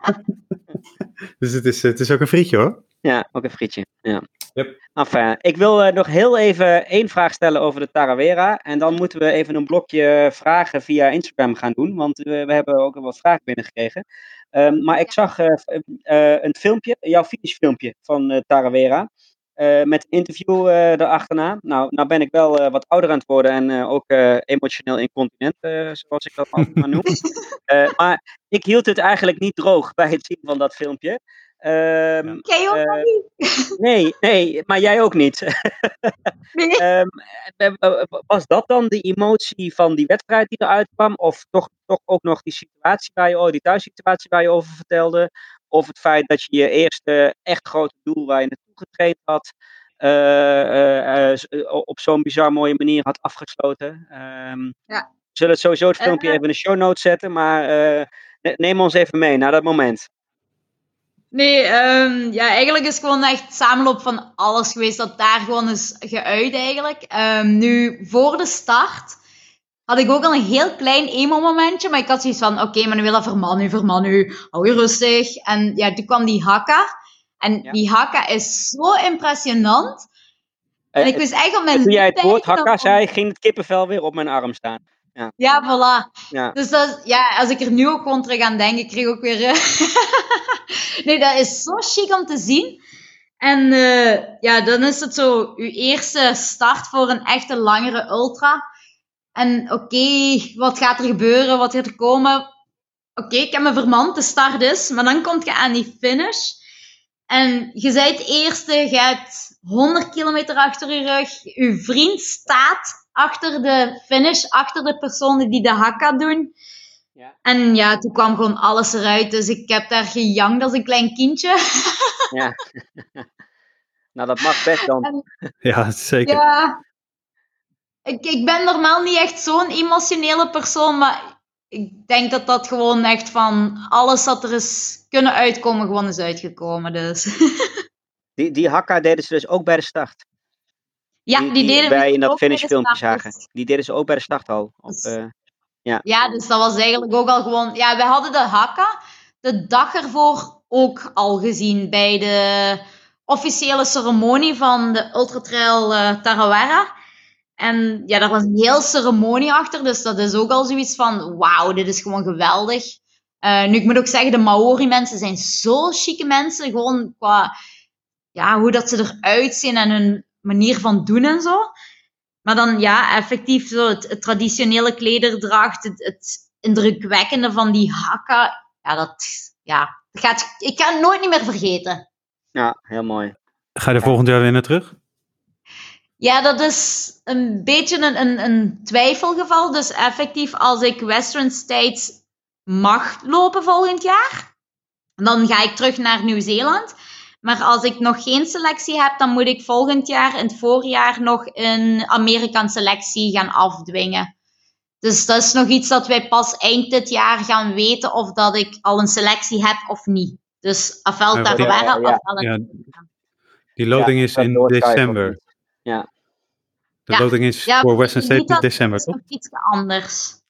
dus het is, het is ook een frietje hoor. Ja, ook een frietje. Ja. Yep. Enfin, ik wil uh, nog heel even één vraag stellen over de Tarawera. En dan moeten we even een blokje vragen via Instagram gaan doen. Want we, we hebben ook wat vragen binnengekregen. Um, maar ik zag uh, uh, een filmpje, jouw finishfilmpje van Tarawera. met een interview erachterna. Nou, nou ben ik wel wat ouder aan het worden en ook emotioneel incontinent, zoals ik dat altijd maar noem. maar ik hield het eigenlijk niet droog bij het zien van dat filmpje. Um, jij ook uh, niet? nee, nee, maar jij ook niet. nee. um, was dat dan de emotie van die wedstrijd die eruit kwam? Of toch, toch ook nog die situatie waar je, oh, die thuissituatie waar je over vertelde? Of het feit dat je je eerste echt grote doel waar je naartoe getraind had, uh, uh, op zo'n bizar mooie manier had afgesloten? Um, ja. We zullen het sowieso het filmpje even in de show notes zetten, maar neem ons even mee naar dat moment. Nee, um, ja, eigenlijk is het gewoon echt samenloop van alles geweest dat daar gewoon is geuit eigenlijk. Um, nu, voor de start had ik ook al een heel klein emo-momentje, maar ik had zoiets van, oké, okay, Manuela, verman u, verman u, hou je rustig. En ja, toen kwam die hakka. En ja. die hakka is zo impressionant. En ik wist echt op mijn Toen jij het woord hakka zei, ging het kippenvel weer op mijn arm staan. Ja, ja voilà. Ja. Dus dat, ja, als ik er nu ook gewoon terug aan denk, ik kreeg ook weer... nee, dat is zo chic om te zien. En uh, ja, dan is het zo uw eerste start voor een echte langere ultra. En oké, okay, wat gaat er gebeuren? Wat gaat er komen? Oké, okay, ik heb me vermand, de start is. Maar dan kom je aan die finish. En je bent het eerste, je hebt 100 kilometer achter je rug. Je vriend staat achter de finish, achter de personen die de hakka doen. Ja. En ja, toen kwam gewoon alles eruit. Dus ik heb daar gejankt als een klein kindje. ja. nou, dat mag best dan. En, ja, zeker. Ja. Ik, ik ben normaal niet echt zo'n emotionele persoon, maar ik denk dat dat gewoon echt van alles dat er is kunnen uitkomen, gewoon is uitgekomen. Dus. die, die hakka deden ze dus ook bij de start? Ja, die, die, deden wij in dat finish filmpje zagen. Die deden ze ook bij de starthal. Dus, uh, ja. ja, dus dat was eigenlijk ook al gewoon. Ja, we hadden de hakka de dag ervoor ook al gezien bij de officiële ceremonie van de Ultra Trail uh, Tarawera. En ja, daar was een heel ceremonie achter, dus dat is ook al zoiets van: wauw, dit is gewoon geweldig. Uh, nu, ik moet ook zeggen, de Maori-mensen zijn zo chique mensen, gewoon qua ja, hoe dat ze eruit zien en hun manier van doen en zo. Maar dan ja, effectief zo het, het traditionele klederdracht, het, het, indrukwekkende van die hakka. Ja, dat, ja, dat gaat, ik ga het nooit niet meer vergeten. Ja, heel mooi. Ga je er volgend jaar weer naar terug? Ja, dat is een beetje een, een, een twijfelgeval. Dus effectief, als ik Western States mag lopen volgend jaar, dan ga ik terug naar Nieuw-Zeeland. Maar als ik nog geen selectie heb, dan moet ik volgend jaar, in het voorjaar, nog een Amerikaanse selectie gaan afdwingen. Dus dat is nog iets dat wij pas eind dit jaar gaan weten of dat ik al een selectie heb of niet. Dus afval daar ja, ja, ja. ja. Die loading is in december. Ja. De loading is voor Western State in december, toch? iets anders.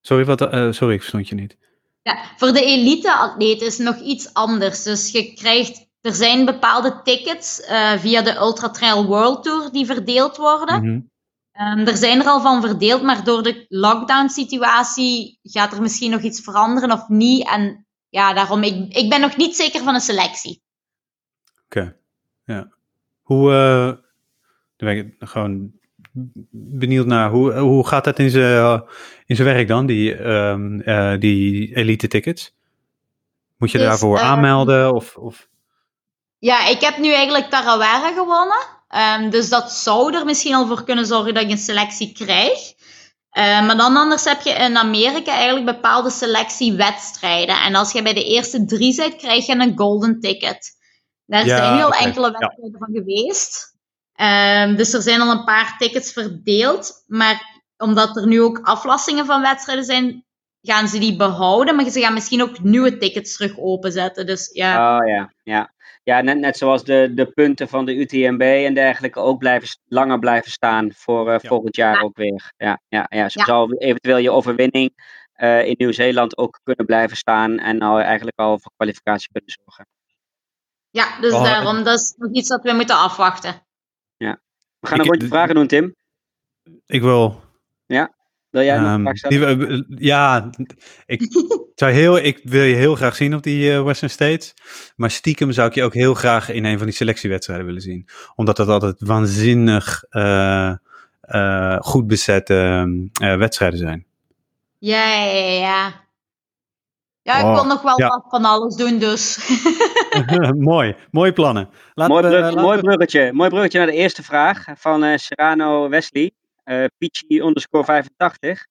Sorry, wat, uh, sorry, ik verstond je niet. Ja, voor de elite-atleten is nog iets anders. Dus je krijgt, er zijn bepaalde tickets uh, via de Ultra Trail World Tour die verdeeld worden. Mm um, er zijn er al van verdeeld, maar door de lockdown-situatie gaat er misschien nog iets veranderen of niet. En ja, daarom, ik, ik ben nog niet zeker van een selectie. Oké, okay. ja. Hoe, uh, gewoon benieuwd naar hoe, hoe gaat dat in zijn in zijn werk dan, die, um, uh, die elite tickets? Moet je dus, daarvoor um, aanmelden? Of, of? Ja, ik heb nu eigenlijk Tarawera gewonnen. Um, dus dat zou er misschien al voor kunnen zorgen dat ik een selectie krijg. Uh, maar dan anders heb je in Amerika eigenlijk bepaalde selectiewedstrijden. En als je bij de eerste drie zit, krijg je een golden ticket. Daar ja, zijn heel okay. enkele wedstrijden ja. van geweest. Um, dus er zijn al een paar tickets verdeeld. Maar omdat er nu ook aflassingen van wedstrijden zijn, gaan ze die behouden. Maar ze gaan misschien ook nieuwe tickets terug openzetten. Dus ja. Oh ja, ja. Ja, net, net zoals de, de punten van de UTMB en dergelijke ook blijven, langer blijven staan voor uh, ja. volgend jaar ja. ook weer. Ja, ja, ja. Zo ja. zal eventueel je overwinning eh, in Nieuw-Zeeland ook kunnen blijven staan en nou eigenlijk al voor kwalificatie kunnen zorgen. Ja, dus Oh, daarom, dat is nog iets dat we moeten afwachten. We gaan Ik- een rondje vragen doen, Tim. Ik wil Wil jij nog een Ehm, vraag stellen? die- ja, ik, zou heel, ik wil je heel graag zien op die eh, Western States. Maar stiekem zou ik je ook heel graag in een van die selectiewedstrijden willen zien. Omdat dat altijd waanzinnig eh, eh, goed bezette eh, wedstrijden zijn. Ja, ja, ja. Ja, ik Oh, wil nog wel ja. wat van alles doen, dus. mooi, mooie plannen. Laten Mooi, brug- laten mooi we- bruggetje. Mooi bruggetje naar de eerste vraag van eh, Serrano Wesley. eh Peachy underscore 85.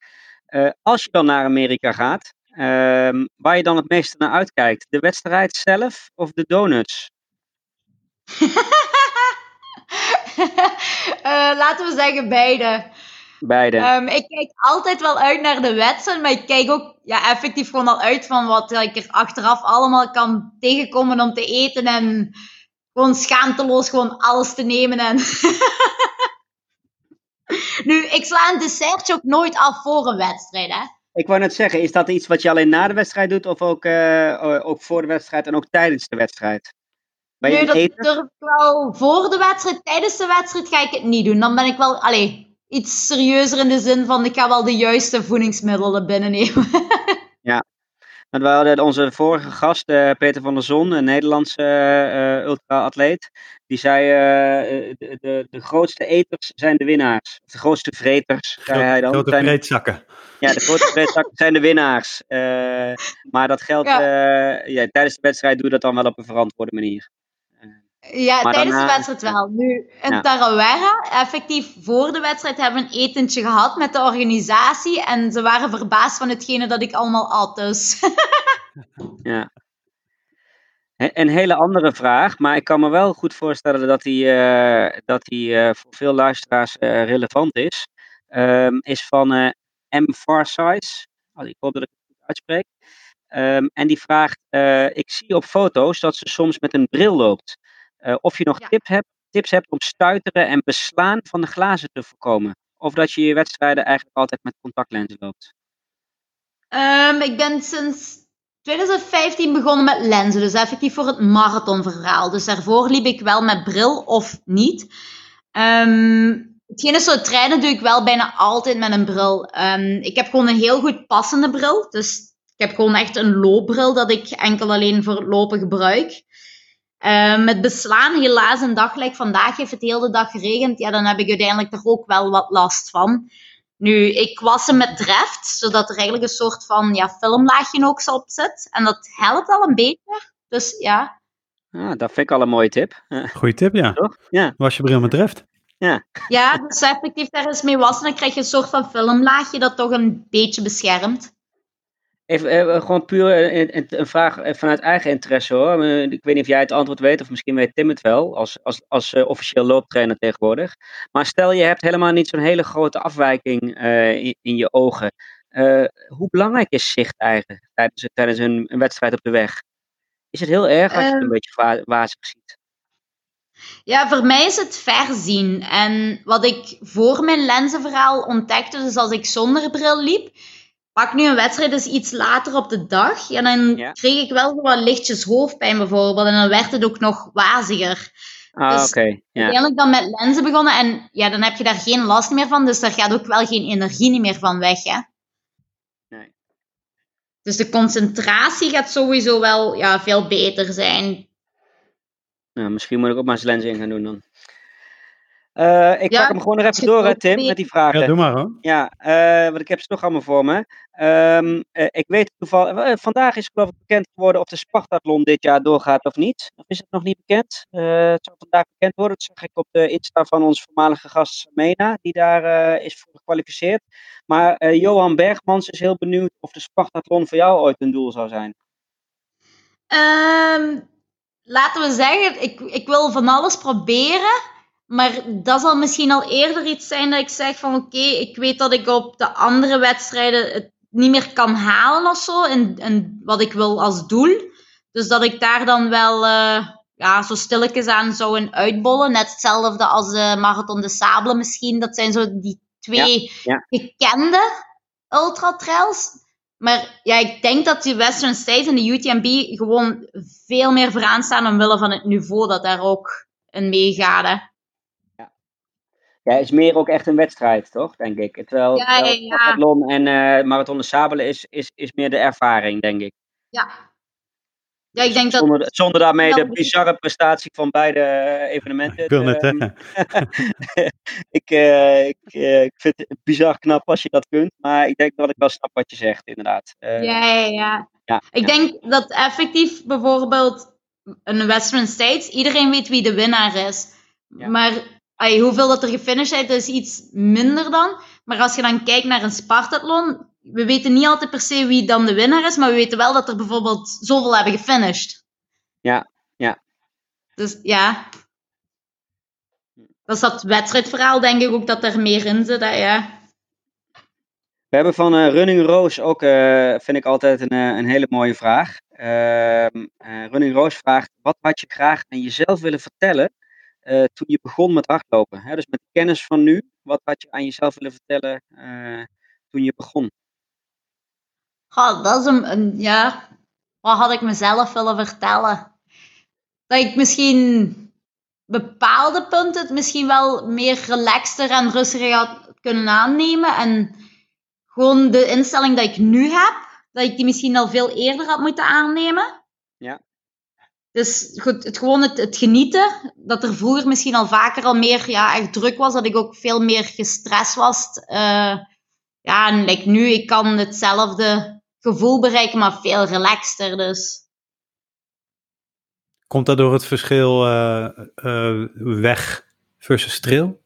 Eh, als je dan naar Amerika gaat, ehm, waar je dan het meeste naar uitkijkt? De wedstrijd zelf of de donuts? Eh, laten we zeggen beide. Beide. Ehm, ik kijk altijd wel uit naar de wedstrijd, maar ik kijk ook ja, effectief gewoon al uit van wat ik er achteraf allemaal kan tegenkomen om te eten en gewoon schaamteloos gewoon alles te nemen. En nu, ik sla een dessertje ook nooit af voor een wedstrijd, hè. Ik wou net zeggen, is dat iets wat je alleen na de wedstrijd doet of ook, eh, ook voor de wedstrijd en ook tijdens de wedstrijd? Ben je dat durf ik wel voor de wedstrijd. Tijdens de wedstrijd ga ik het niet doen. Dan ben ik wel, allee, iets serieuzer in de zin van ik ga wel de juiste voedingsmiddelen binnennemen. Want we hadden onze vorige gast, eh, Peter van der Zon, een Nederlandse eh, eh, ultra-atleet. Die zei, eh, de, de, de grootste eters zijn de winnaars. Of de grootste vreters, zei hij dan. Grote Zijn- breedzakken. ja, de grootste vreedzakken zijn de winnaars. Eh, maar dat geldt, Ja. eh, ja, tijdens de wedstrijd doe je dat dan wel op een verantwoorde manier. Ja, Maar tijdens de wedstrijd wel. Nu, in Ja. Tarawera, effectief voor de wedstrijd, hebben we een etentje gehad met de organisatie. En ze waren verbaasd van hetgene dat ik allemaal at. Dus. Ja. Een hele andere vraag, maar ik kan me wel goed voorstellen dat die, eh, dat die eh, voor veel luisteraars eh, relevant is. Ehm, is van eh, M. Farsize. Oh, ik hoop dat ik het goed uitspreek. Ehm, en die vraagt: eh, Ik zie op foto's dat ze soms met een bril loopt. Eh, of je nog Ja. tips, hebt, tips hebt om stuiteren en beslaan van de glazen te voorkomen. Of dat je je wedstrijden eigenlijk altijd met contactlenzen loopt. Ehm, ik ben sinds 2015 begonnen met lenzen. Dus effectief voor het marathonverhaal. Dus daarvoor liep ik wel met bril of niet. Ehm hetgeen is zo trainen doe ik wel bijna altijd met een bril. Ehm, ik heb gewoon een heel goed passende bril. Dus ik heb gewoon echt een loopbril dat ik enkel alleen voor het lopen gebruik. Ehm, met beslaan, helaas een dag like vandaag heeft het de hele dag geregend. Ja, dan heb ik uiteindelijk er ook wel wat last van. Nu, ik was hem met Dreft, zodat er eigenlijk een soort van ja, filmlaagje ook zo op zit. En dat helpt al een beetje. Dus ja. Ah, dat vind ik al een mooie tip. Eh, Goeie tip, ja. toch? Ja. Was je bril met Dreft? Ja, dus effectief daar eens mee wassen. Dan krijg je een soort van filmlaagje dat toch een beetje beschermt. Even, eh, gewoon puur eh, een, een vraag eh, vanuit eigen interesse hoor. Eh, Ik weet niet of jij het antwoord weet, of misschien weet Tim het wel, als, als, als eh, officieel looptrainer tegenwoordig. Maar stel je hebt helemaal niet zo'n hele grote afwijking eh, in, in je ogen. Eh, hoe belangrijk is zicht eigenlijk tijdens, tijdens een, een wedstrijd op de weg? Is het heel erg als je het Ehm. een beetje wa- wazig ziet? Ja, voor mij is het verzien. En wat ik voor mijn lenzenverhaal ontdekte, dus als ik zonder bril liep, pak nu een wedstrijd dus iets later op de dag, ja, dan Ja. kreeg ik wel wat lichtjes hoofdpijn bijvoorbeeld. En dan werd het ook nog waziger. Ah, dus oké. Ja. Uiteindelijk dan met lenzen begonnen en ja, dan heb je daar geen last meer van, dus daar gaat ook wel geen energie meer van weg, hè. Nee. Dus de concentratie gaat sowieso wel ja, veel beter zijn. Nou, misschien moet ik ook maar eens lens in gaan doen dan. Eh, ik Ja, pak hem gewoon nog even door, hè, Tim, met die vragen. Ja, doe maar hoor. Ja, eh, want ik heb ze toch allemaal voor me. Ehm, eh, ik weet toevallig, vandaag is geloof ik bekend geworden of de Spartathlon dit jaar doorgaat of niet. Of is het nog niet bekend? Eh, het zou vandaag bekend worden. Dat zag ik op de Insta van onze voormalige gast Samena, die daar eh, is voor gekwalificeerd. Maar eh, Johan Bergmans is heel benieuwd of de Spartathlon voor jou ooit een doel zou zijn. Ehm, laten we zeggen, ik, ik wil van alles proberen. Maar dat zal misschien al eerder iets zijn dat ik zeg van oké, ik weet dat ik op de andere wedstrijden het niet meer kan halen of zo. En, en wat ik wil als doel. Dus dat ik daar dan wel eh, ja, zo stilletjes aan zou in uitbollen. Net hetzelfde als de Marathon de Sable misschien. Dat zijn zo die twee ja. gekende ultratrails. Maar ja, ik denk dat die Western States en de UTMB gewoon veel meer vooraan staan omwille van het niveau dat daar ook in meegaat. Ja, is meer ook echt een wedstrijd, toch? Denk ik. Terwijl, Ja, ja, en eh, Marathon de Sabelen is, is, is meer de ervaring, denk ik. Ja. Ja, ik denk dat... Zonder, zonder daarmee de bizarre prestatie van beide eh, evenementen. Ik wil net zeggen. ik, eh, ik, ik vind het bizar knap als je dat kunt, maar ik denk dat ik wel snap wat je zegt, inderdaad. Eh, Ja, ja, ja. ja, Ik ja. denk dat effectief bijvoorbeeld een Western States, iedereen weet wie de winnaar is. Ja. Maar ay, hoeveel dat er gefinished is, is iets minder dan. Maar als je dan kijkt naar een Spartathlon, we weten niet altijd per se wie dan de winnaar is, maar we weten wel dat er bijvoorbeeld zoveel hebben gefinished. Ja, ja. Dus ja. Dat is dat wedstrijdverhaal, denk ik ook dat er meer in zit. Hè, ja. We hebben van eh, Running Rose ook, eh, vind ik altijd een, eh, een hele mooie vraag. Ehm, eh, Running Rose vraagt, wat had je graag aan jezelf willen vertellen eh, toen je begon met hardlopen? Hè? Dus met kennis van nu, wat had je aan jezelf willen vertellen eh, toen je begon? Dat is een, een- ja. Wat had ik mezelf willen vertellen? Dat ik misschien bepaalde punten het misschien wel meer relaxter en rustiger had kunnen aannemen. En gewoon de instelling dat ik nu heb, dat ik die misschien al veel eerder had moeten aannemen. Ja. Dus goed, het, gewoon het, het genieten. Dat er vroeger misschien al vaker al meer ja, echt druk was. Dat ik ook veel meer gestrest was. eh, ja, en like nu, ik kan hetzelfde gevoel bereiken, maar veel relaxter. Dus Komt dat door het verschil eh, eh, weg versus trail?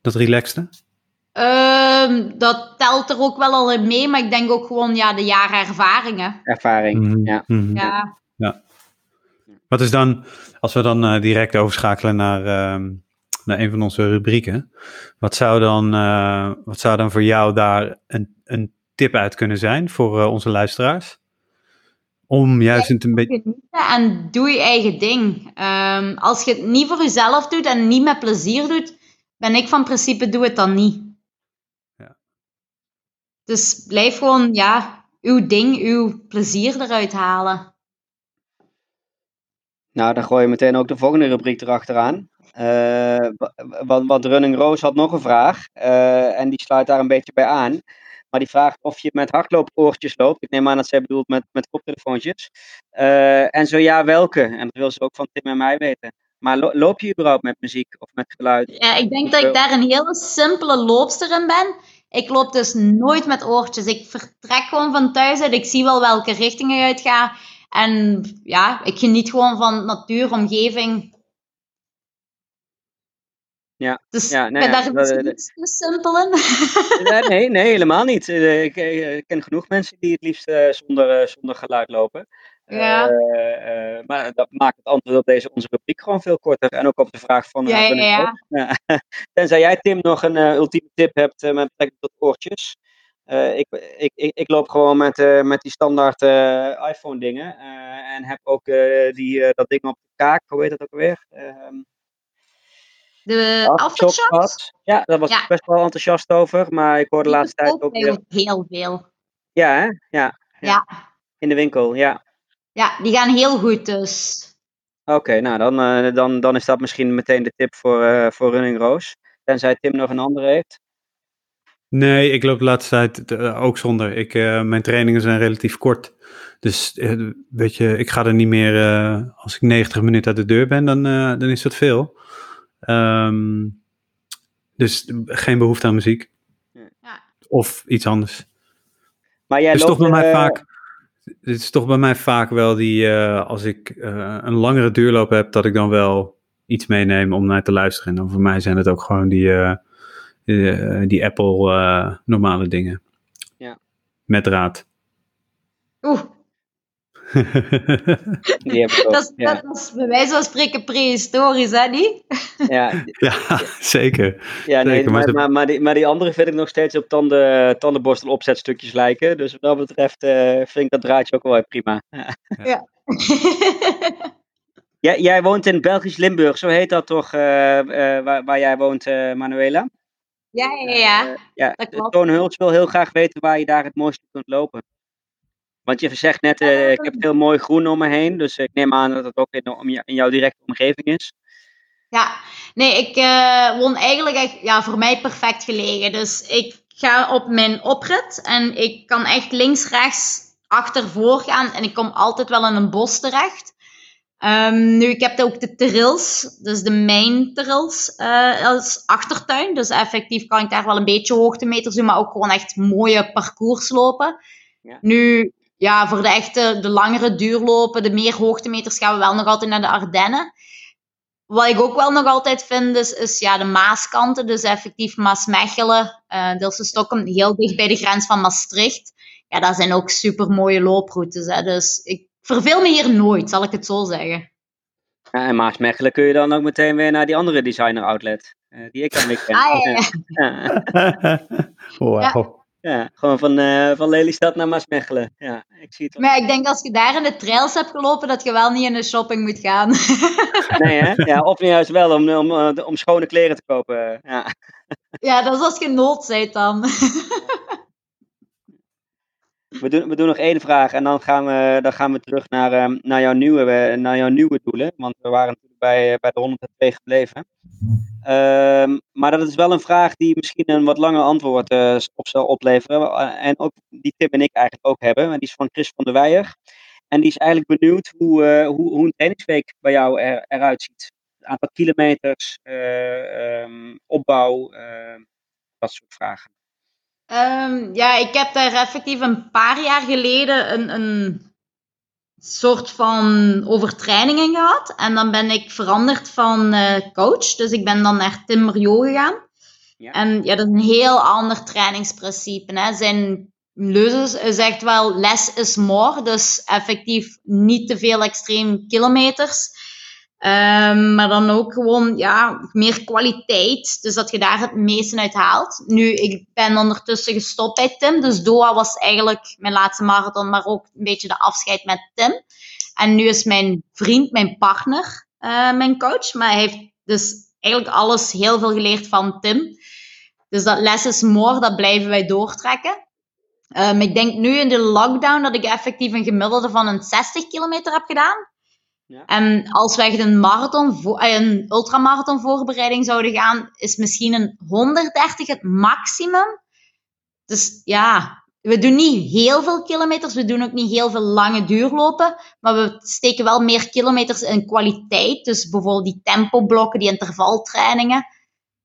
Dat relaxte? Ehm, dat telt er ook wel al in mee, maar ik denk ook gewoon ja, de jaren ervaringen. Ervaring, Mhm, ja. mhm. Ja. Wat is dan, als we dan eh, direct overschakelen naar, ehm, naar een van onze rubrieken, wat zou dan, eh, wat zou dan voor jou daar een, een tip uit kunnen zijn voor eh, onze luisteraars? Om juist een beetje. En doe je eigen ding. Ehm, als je het niet voor jezelf doet en niet met plezier doet, ben ik van principe doe het dan niet. Ja. Dus blijf gewoon, ja, uw ding, uw plezier eruit halen. Nou, dan gooi je meteen ook de volgende rubriek erachteraan. Wa- want, want Running Rose had nog een vraag. eh, en die sluit daar een beetje bij aan. Maar die vraagt of je met hardloopoortjes loopt. Ik neem aan dat zij bedoelt met, met koptelefoontjes. Eh, en zo ja, welke? En dat wil ze ook van Tim en mij weten. Maar lo- loop je überhaupt met muziek of met geluid? Ja, ik denk dat ik daar een hele simpele loopster in ben. Ik loop dus nooit met oortjes. Ik vertrek gewoon van thuis uit. Ik zie wel welke richting ik uit ga. En ja, ik geniet gewoon van natuur, omgeving. Ja, Dus ja, ik nou ben ja, daar dat- iets te simpel in. Nee, nee, nee, helemaal niet. Eh, Ik, eh, ik ken genoeg mensen die het liefst eh, zonder, eh, zonder geluid lopen. Ja. Eh, eh, maar dat maakt het antwoord op deze onze rubriek gewoon veel korter. En ook op de vraag van. eh, Ja, ja, ja. Ja. Tenzij jij, Tim, nog een eh, ultieme tip hebt eh, met betrekking tot oortjes. Eh, ik, ik, ik, ik loop gewoon met, eh, met die standaard eh, iPhone-dingen. eh, en heb ook die, dat ding op de kaak. Hoe heet dat ook alweer? Ehm De aftershots? gehad. Ja, daar was Ja. ik best wel enthousiast over. Maar ik hoor de laatste tijd ook ook heel veel. Ja, hè? Ja, Ja. in de winkel, ja. Ja, die gaan heel goed dus. Oké, nou dan, dan, dan is dat misschien meteen de tip voor, voor Running Rose. Tenzij Tim nog een andere heeft. Nee, ik loop de laatste tijd eh, ook zonder. Ik, eh, mijn trainingen zijn relatief kort. Dus eh, weet je, ik ga er niet meer. eh, als ik 90 minuten uit de deur ben, dan, eh, dan is dat veel. Ehm, dus geen behoefte aan muziek. Ja. Of iets anders. Maar jij Het is loopt, toch bij mij vaak. Het is toch bij mij vaak wel die. eh, als ik eh, een langere duurloop heb, dat ik dan wel iets meeneem om naar te luisteren. En dan voor mij zijn het ook gewoon die, eh, die Apple eh, normale dingen. Ja. Met draad. Oeh, Die heb ik ook, dat, ja. dat is bij wijze van spreken prehistorisch, hè, niet? Ja, ja, zeker. ja nee, Zeker, maar maar, maar, maar, die, maar die andere vind ik nog steeds op tanden, tandenborstel opzetstukjes lijken. Dus wat dat betreft eh, vind ik dat draadje ook wel prima. Ja. Jij, jij woont in Belgisch Limburg, zo heet dat toch, eh, eh, waar, waar jij woont, eh, Manuela? Ja, ja, ja. Eh, ja, dat klopt. Toon Huls wil heel graag weten waar je daar het mooiste kunt lopen. Want je zegt net, eh, ik heb heel mooi groen om me heen, dus ik neem aan dat het ook in, in jouw directe omgeving is. Ja, nee, ik eh, woon eigenlijk echt, ja, voor mij perfect gelegen. Dus ik ga op mijn oprit en ik kan echt links, rechts, achtervoor gaan en ik kom altijd wel in een bos terecht. Ehm, nu, ik heb ook de trails, dus de main trails eh, als achtertuin. Dus effectief kan ik daar wel een beetje hoogtemeters doen, maar ook gewoon echt mooie parcours lopen. Ja. Nu, ja, voor de echte, de langere duurlopen, de meer hoogtemeters gaan we wel nog altijd naar de Ardennen. Wat ik ook wel nog altijd vind, is, is ja, de Maaskanten. Dus effectief Maasmechelen, uh, Dilse Stockholm, heel dicht bij de grens van Maastricht. Ja, dat zijn ook super mooie looproutes. Hè. Dus ik verveel me hier nooit, zal ik het zo zeggen. Ja, en Maasmechelen kun je dan ook meteen weer naar die andere designer outlet. eh, die ik dan weer ken. Ah, ja, ja. Ja, Wauw. ja, gewoon van, eh, van Lelystad naar Maasmechelen. Ja, ik zie het wel. Maar ik denk als je daar in de trails hebt gelopen, dat je wel niet in de shopping moet gaan. Nee, hè? Ja, of juist wel om, om, eh, om schone kleren te kopen. Ja. ja, dat is als je nood bent dan. We, doen, we doen nog één vraag en dan gaan we, dan gaan we terug naar, ehm, naar, jouw nieuwe, eh, naar jouw nieuwe doelen. Want we waren natuurlijk bij, bij de 102 gebleven. Ehm, maar dat is wel een vraag die misschien een wat langer antwoord eh, op zal opleveren. Eh, En ook die Tim en ik eigenlijk ook hebben. En die is van Chris van der Weijer. En die is eigenlijk benieuwd hoe, eh, hoe, hoe een trainingsweek bij jou er, eruit ziet. Het aantal kilometers, eh, ehm, opbouw, eh, dat soort vragen. Ehm, ja, ik heb daar effectief een paar jaar geleden een, een soort van overtraining in gehad. En dan ben ik veranderd van eh, coach. Dus ik ben dan naar Tim Mario gegaan. Ja. En ja, dat is een heel ander trainingsprincipe. Hè. Zijn leuze echt wel less is more. Dus effectief niet te veel extreem kilometers. Ehm, maar dan ook gewoon ja, meer kwaliteit. Dus dat je daar het meeste uit haalt. Nu, ik ben ondertussen gestopt bij Tim. Dus Doha was eigenlijk mijn laatste marathon, maar ook een beetje de afscheid met Tim. En nu is mijn vriend, mijn partner, eh, mijn coach. Maar hij heeft dus eigenlijk alles heel veel geleerd van Tim. Dus dat less is more, dat blijven wij doortrekken. Um, ik denk nu in de lockdown dat ik effectief een gemiddelde van een 60 kilometer heb gedaan. Ja. En als we echt een marathon, eh, een ultramarathon voorbereiding zouden gaan, is misschien een 130 het maximum. Dus ja, we doen niet heel veel kilometers, we doen ook niet heel veel lange duurlopen, maar we steken wel meer kilometers in kwaliteit. Dus bijvoorbeeld die tempoblokken, die intervaltrainingen.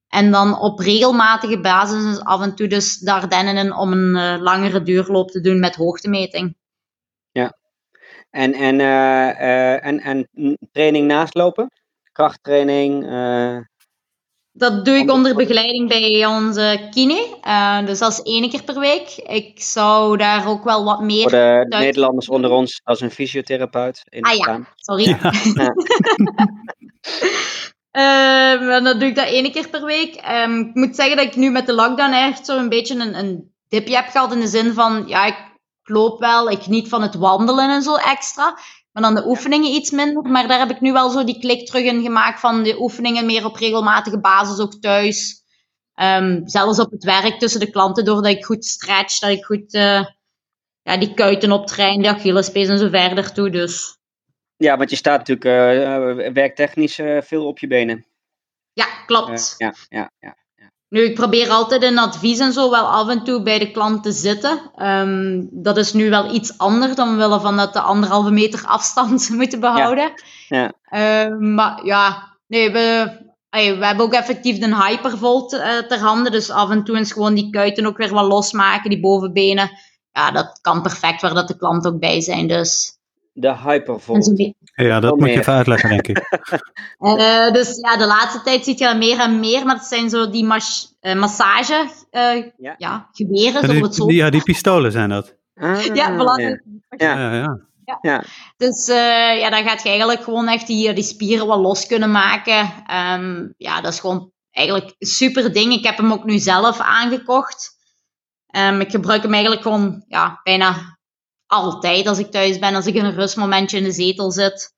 En dan op regelmatige basis dus af en toe dus de Ardennen in om een eh, langere duurloop te doen met hoogtemeting. En, en, eh, eh, en, en training naastlopen? Krachttraining? eh, Dat doe ik onder begeleiding bij onze kine. Eh, dus dat is één keer per week. Ik zou daar ook wel wat meer... voor de thuis- Nederlanders onder ons als een fysiotherapeut in Ah ja. Sorry. Ja. Ehm, en dan doe ik dat één keer per week. Ehm, ik moet zeggen dat ik nu met de lockdown echt zo een beetje een, een dipje heb gehad in de zin van, ja, ik loop wel, ik geniet van het wandelen en zo extra. Maar dan de oefeningen iets minder. Maar daar heb ik nu wel zo die klik terug in gemaakt van de oefeningen meer op regelmatige basis, ook thuis. Ehm, zelfs op het werk tussen de klanten, doordat ik goed stretch, dat ik goed eh, ja, die kuiten optrain, de Achillespees en zo verder toe. Dus Ja, want je staat natuurlijk eh, eh, werktechnisch veel op je benen. ja, klopt. ja, ja, ja. Nu, ik probeer altijd in advies en zo wel af en toe bij de klant te zitten. Ehm, dat is nu wel iets anders dan willen van dat de anderhalve meter afstand moeten behouden. Ja. Ehm, maar ja, nee, we, hebben ook effectief de Hypervolt eh, ter handen. Dus af en toe eens gewoon die kuiten ook weer wat losmaken, die bovenbenen. Ja, dat kan perfect waar dat de klant ook bij zijn. Dus, De hypervolt. Ja, dat moet je even uitleggen, denk ik. Eh, dus ja, de laatste tijd zie je dat meer en meer. Maar het zijn zo die mas eh, massage eh, Ja. geweren, we het zo die, ja, die pistolen zijn dat. Ah, Ja, belangrijk. Ja. Ja, ja. Ja. Dus eh, ja, dan gaat je eigenlijk gewoon echt die, die spieren wat los kunnen maken. Ehm, ja, dat is gewoon eigenlijk een super ding. Ik heb hem ook nu zelf aangekocht. Ehm, ik gebruik hem eigenlijk gewoon ja, bijna altijd als ik thuis ben, als ik in een rustmomentje in de zetel zit.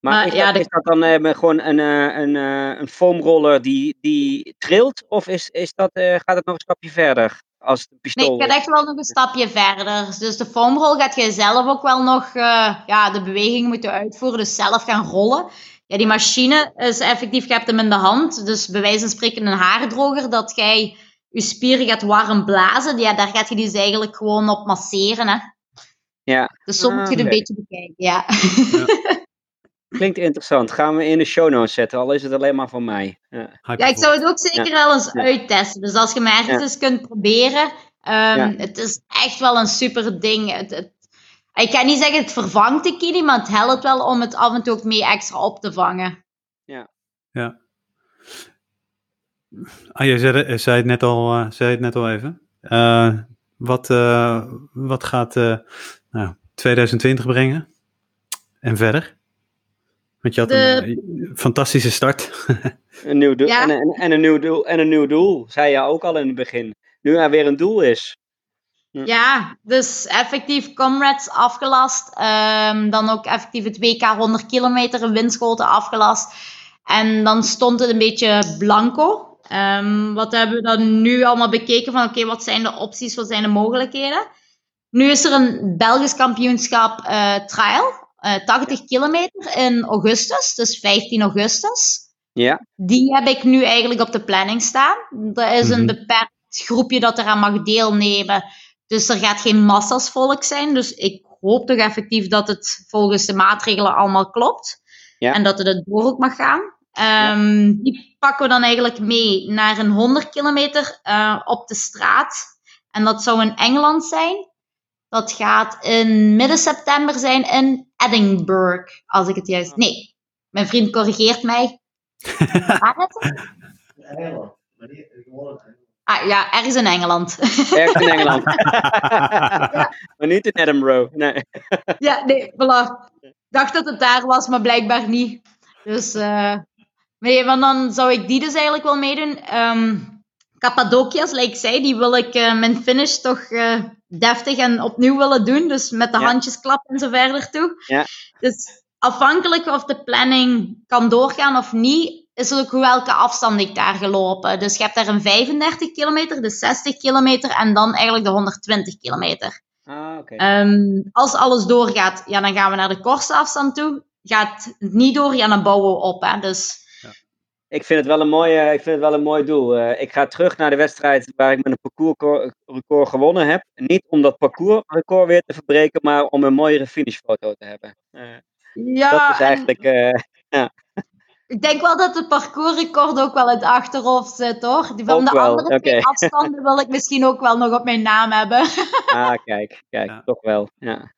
Maar, Maar is, ja, dat, de- is dat dan eh, gewoon een, eh, een, eh, een foamroller die, die trilt? Of is, is dat, gaat het nog een stapje verder als het een Nee, pistool het gaat echt wel nog een stapje verder. Dus de foamroll gaat je zelf ook wel nog ja, de beweging moeten uitvoeren. Dus zelf gaan rollen. Ja, die machine is effectief, je hebt hem in de hand. Dus bij wijze van spreken een haardroger, dat jij je spieren gaat warm blazen. Ja, daar gaat je dus eigenlijk gewoon op masseren. Hè. Ja. Dus zo moet je het een Ah, oké. beetje bekijken. Ja. Klinkt interessant. Gaan we in de show notes zetten, al is het alleen maar voor mij. Ja. Ja, ik zou het ook zeker wel eens Ja. uittesten. Dus als je ergens Ja. eens kunt proberen, ehm, Ja. het is echt wel een super ding. Het, het- ik ga niet zeggen het vervangt de kili, maar het helpt wel om het af en toe ook mee extra op te vangen. Ja. Ah, je zei, het- zei het net al, eh, zei het net al even. Eh, wat, eh, wat gaat eh, nou, 2020 brengen? En verder? Want je had een eh, fantastische start. Een nieuw doel. Ja. En, en, en een nieuw doel. En een nieuw doel, zei je ook al in het begin. Nu er weer een doel is. Hm. Ja, dus effectief Comrades afgelast. Ehm, dan ook effectief het WK 100 kilometer in windschoten afgelast. En dan stond het een beetje blanco. Ehm, wat hebben we dan nu allemaal bekeken van oké, wat zijn de opties, wat zijn de mogelijkheden? Nu is er een Belgisch kampioenschap eh, trial, eh 80 kilometer in augustus, dus 15 augustus. Ja. Die heb ik nu eigenlijk op de planning staan. Er is een Mhm. beperkt groepje dat eraan mag deelnemen. Dus er gaat geen massa's volk zijn. Dus ik hoop toch effectief dat het volgens de maatregelen allemaal klopt. Ja. En dat het er door ook mag gaan. Ehm, Die pakken we dan eigenlijk mee naar een 100 kilometer eh, op de straat. En dat zou in Engeland zijn. Dat gaat in midden september zijn in Edinburgh, als ik het juist... Nee, mijn vriend corrigeert mij. Waar is het? Engeland. Ah, ja, ergens in Engeland. Ergens in Engeland. maar niet in Edinburgh. Nee. ja, nee, voilà. Ik dacht dat het daar was, maar blijkbaar niet. Dus, eh nee, want dan zou ik die dus eigenlijk wel meedoen. Ehm Cappadocia, zoals ik zei, die wil ik eh, mijn finish toch eh, deftig en opnieuw willen doen. Dus met de Ja. handjes klappen en zo verder toe. Ja. Dus afhankelijk of de planning kan doorgaan of niet, is het ook welke afstand ik daar gelopen. Dus je hebt daar een 35 kilometer, de 60 kilometer en dan eigenlijk de 120 kilometer. Ah. Ehm, als alles doorgaat, ja, dan gaan we naar de kortste afstand toe. Gaat het niet door, ja, dan bouwen we op. Hè. Dus Ik vind het wel een mooi, ik vind het wel een mooi doel. Eh, ik ga terug naar de wedstrijd waar ik met een parcoursrecord gewonnen heb. Niet om dat parcoursrecord weer te verbreken, maar om een mooiere finishfoto te hebben. Eh, ja, dat is en eigenlijk. eh, ik denk wel dat het parcoursrecord ook wel in het achterhoofd zit, hoor. Die van Ook de wel, andere afstanden wil ik misschien ook wel nog op mijn naam hebben. ah, kijk, kijk, Ja. toch wel. Ja.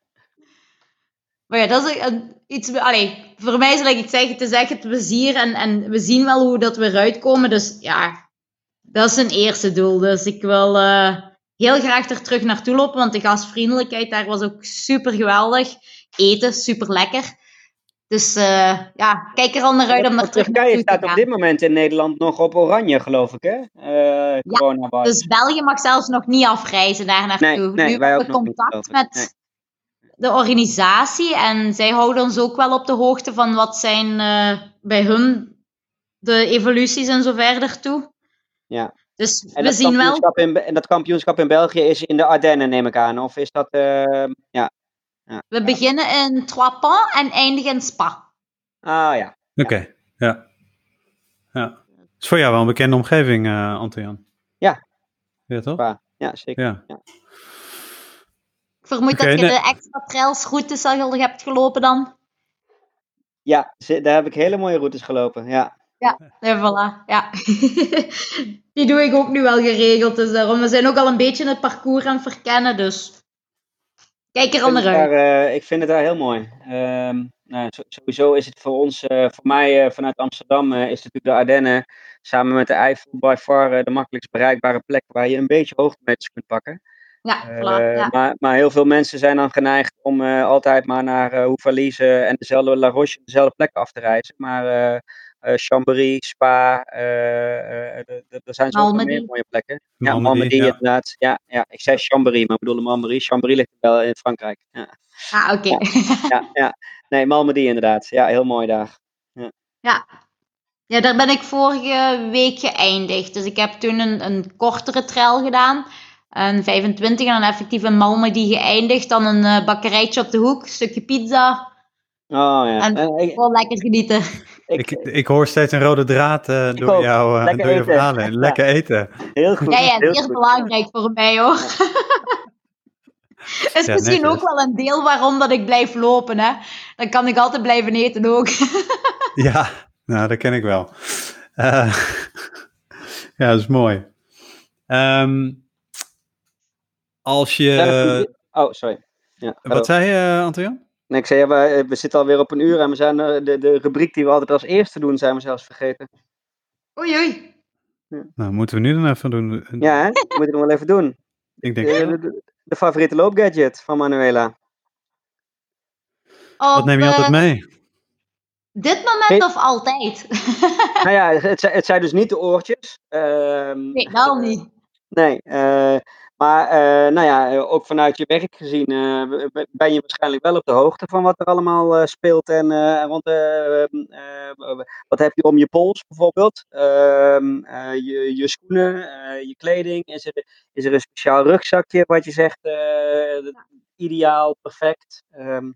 Maar ja, dat is een- iets... Allee, voor mij is het, like ik zeg, het is echt het plezier en, en we zien wel hoe dat we eruit komen. Dus ja, dat is een eerste doel. Dus ik wil eh, heel graag er terug naartoe lopen, want de gastvriendelijkheid daar was ook super geweldig. Eten, super lekker. Dus eh, ja, kijk er al naar uit om daar terug Turkije staat op dit moment in Nederland nog op oranje, geloof ik, hè? Eh corona Dus België mag zelfs nog niet afreizen daar naartoe. Nee, nee, nu wij ook niet, contact met de organisatie en zij houden ons ook wel op de hoogte van wat zijn eh, bij hun de evoluties en zo verder toe. Ja. Dus En we dat, zien wel. kampioenschap in, en dat kampioenschap in België is in de Ardennen, neem ik aan. Of is dat. eh, ja. We beginnen in Trois Pans en eindigen in Spa. Ah ja. Oké, ja. ja. Is voor jou wel een bekende omgeving, eh Antojan? Ja. Ja, toch? Ja, zeker. Ja. Ik vermoed dat je nee. de extra trailsroutes al hebt gelopen dan. Ja, daar heb ik hele mooie routes gelopen. Ja. Ja, voilà. Ja. Die doe ik ook nu wel geregeld. Dus daarom, we zijn ook al een beetje het parcours aan het verkennen. Dus kijk er al naar uit. daar, eh, ik vind het daar heel mooi. Ehm, nou, sowieso is het voor ons, eh, voor mij eh, vanuit Amsterdam, eh, is natuurlijk de Ardennen samen met de Eifel by far de makkelijkst bereikbare plek waar je een beetje hoogtemeters kunt pakken. Ja, Eh, voilà. Ja. maar, maar heel veel mensen zijn dan geneigd om eh, altijd maar naar uh, en dezelfde La Roche, dezelfde plek af te reizen. Maar eh, eh, Chambéry, Spa eh, eh, er- zijn zoveel Malmedy. meer mooie plekken. Ja, Malmedy, ja. inderdaad. Ja, ja, ik zei Chambéry, maar ik bedoelde Malmedy. Chambéry ligt wel in Frankrijk. Ja, Ah, oké. ja, ja. Nee, Malmedy inderdaad. Ja, heel mooi daar. Ja. ja, daar ben ik vorige week geëindigd. Dus ik heb toen een, een kortere trail gedaan. Een 25 en dan effectief in Malmedy geëindigd. Dan een eh, bakkerijtje op de hoek, een stukje pizza. Oh ja. En- Eh, ik, Gewoon lekker genieten. ik, Ik, hoor steeds een rode draad eh, door, jou, eh, Lekker door je verhalen. Lekker eten. heel goed. Ja, ja, heel belangrijk voor mij hoor. is Ja, misschien netjes. ook wel een deel waarom dat ik blijf lopen. Hè? Dan kan ik altijd blijven eten ook. Ja, nou, dat ken ik wel. Eh, ja, dat is mooi. Ehm, als je... Ja, oh, sorry. Ja, wat zei je, eh, Antoine? Nee, ik zei, ja, we, we zitten alweer op een uur en we zijn eh, de, de rubriek die we altijd als eerste doen, zijn we zelfs vergeten. Oei oei. Nou, moeten we nu dan even doen? Ja, hè? Dat moeten we nog wel even doen. Ik De, denk, de, de- de favoriete loopgadget van Manuela. wat neem je Op, altijd eh, mee? Dit moment of altijd? nou ja, het, zijn- het zijn dus niet de oortjes. Ehm, nee, wel niet. Nee, eh, maar eh, nou ja, eh, ook vanuit je werk gezien eh, ben je waarschijnlijk wel op de hoogte van wat er allemaal speelt. En eh, rond, eh, eh, wat heb je om je pols bijvoorbeeld? Ehm, eh, je, je schoenen, je kleding. Is er, is er een speciaal rugzakje wat je zegt ideaal, perfect? Ehm,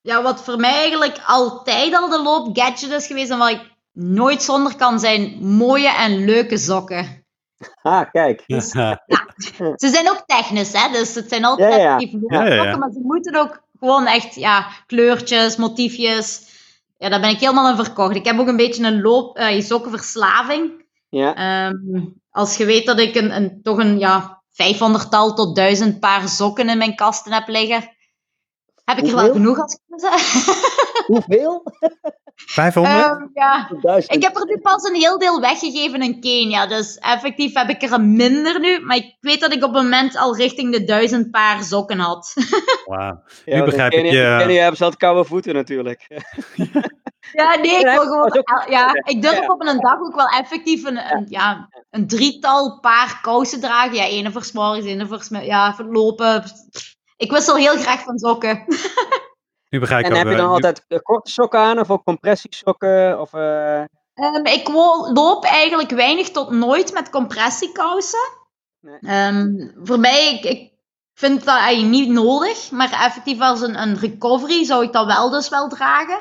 Ja, wat voor mij eigenlijk altijd al de loopgadget is geweest en wat ik nooit zonder kan zijn, mooie en leuke sokken. ah, kijk. Ze zijn ook technisch, hè? dus het zijn altijd Ja, ja. Ja, ja, ja. maar ze moeten ook gewoon echt ja, kleurtjes, motiefjes. Ja, daar ben ik helemaal in verkocht. Ik heb ook een beetje een loop, eh, sokkenverslaving. Ja, Ehm, als je weet dat ik een, een, toch een ja, 500-tal tot 1000 paar sokken in mijn kasten heb liggen, heb ik er wel genoeg als ik moet zeggen. hoeveel? 500? Ehm, ja. Duizend. Ik heb er nu pas een heel deel weggegeven in Kenia. Dus effectief heb ik er een minder nu. Maar ik weet dat ik op het moment al richting de duizend paar sokken had. Wauw. Ja, nu begrijp in ik Kenia- je- in Kenia hebben ze altijd koude voeten natuurlijk. Ja, nee, ik Ja, wil gewoon. Ja, ik durf op een dag ook wel effectief een, een, ja, een drietal paar kousen dragen. Ja, ene voor 's morgens, ene voor ja, voor lopen. Ik wissel heel graag van sokken. Nu begrijp ik En heb je eh, dan nu- altijd eh, korte sokken aan of ook compressiesokken? Of, eh, Ehm, ik loop eigenlijk weinig tot nooit met compressiekousen. Nee. Ehm, voor mij, ik, ik vind dat eigenlijk niet nodig. Maar effectief als een, een recovery zou ik dat wel dus wel dragen.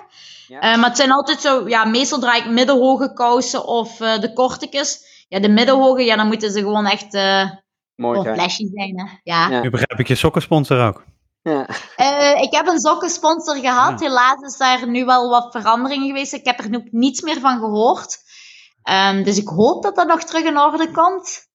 Ja. Eh, maar het zijn altijd zo, ja, meestal draag ik middenhoge kousen of eh, de kortekes. Ja, de middenhoge, ja, dan moeten ze gewoon echt eh mooi flashy zijn, hè. Ja. Ja. nu begrijp ik je sokkensponsor ook. Ja. Eh, ik heb een sokkensponsor gehad. Helaas is daar nu wel wat verandering geweest. Ik heb er nu niets meer van gehoord. Ehm, dus ik hoop dat dat nog terug in orde komt.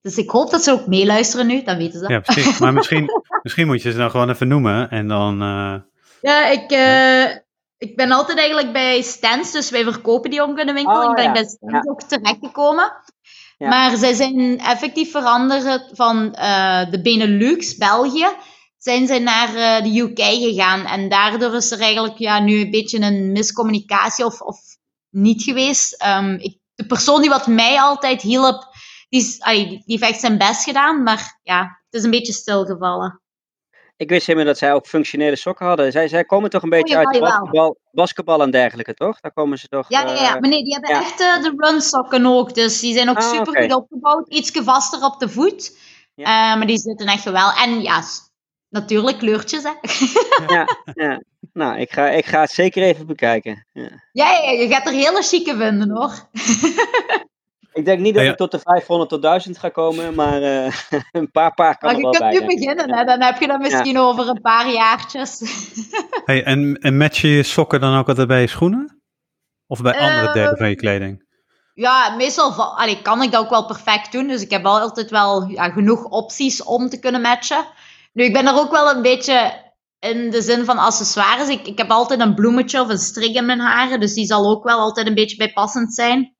Dus ik hoop dat ze ook meeluisteren nu, dat weten ze. Ja, precies. Maar misschien, misschien moet je ze dan gewoon even noemen en dan... eh, Ja, ik, eh, ik ben altijd eigenlijk bij stands, dus wij verkopen die de winkel. Oh, ik ben ja. bij stands ook terechtgekomen. Ja. Maar zij zijn effectief veranderd van eh, de Benelux, België, zijn zij naar eh, de UK gegaan. En daardoor is er eigenlijk ja, nu een beetje een miscommunicatie of, of niet geweest. Ehm, ik, de persoon die wat mij altijd hielp, die, is, ai, die heeft echt zijn best gedaan, maar ja, het is een beetje stilgevallen. Ik wist helemaal dat zij ook functionele sokken hadden. Zij, zij komen toch een beetje jawel, uit basketbal, basketbal en dergelijke, toch? Daar komen ze toch... Ja, ja, ja. eh, Maar nee, die hebben ja. echt eh, de runsokken ook. Dus die zijn ook Ah, super goed opgebouwd. Ietsje vaster op de voet. Ja. Maar die zitten echt wel. En ja, natuurlijk kleurtjes, hè. ja, ja. Nou, ik ga, ik ga het zeker even bekijken. Ja. ja, ja, je gaat er hele chique vinden, hoor. Ik denk niet dat Ja, ja. ik tot de 500 tot 1000 ga komen, maar eh, een paar paar kan Maar er je wel kunt bij. nu denk ik. beginnen, hè. Dan heb je dat misschien over een paar jaartjes. Hey, en, en match je je sokken dan ook altijd bij je schoenen? Of bij andere delen van je kleding? Ja, meestal allee, kan ik dat ook wel perfect doen. Dus ik heb wel altijd wel ja, genoeg opties om te kunnen matchen. Nu, ik ben er ook wel een beetje in de zin van accessoires. Ik, ik heb altijd een bloemetje of een strik in mijn haren. Dus die zal ook wel altijd een beetje bijpassend zijn.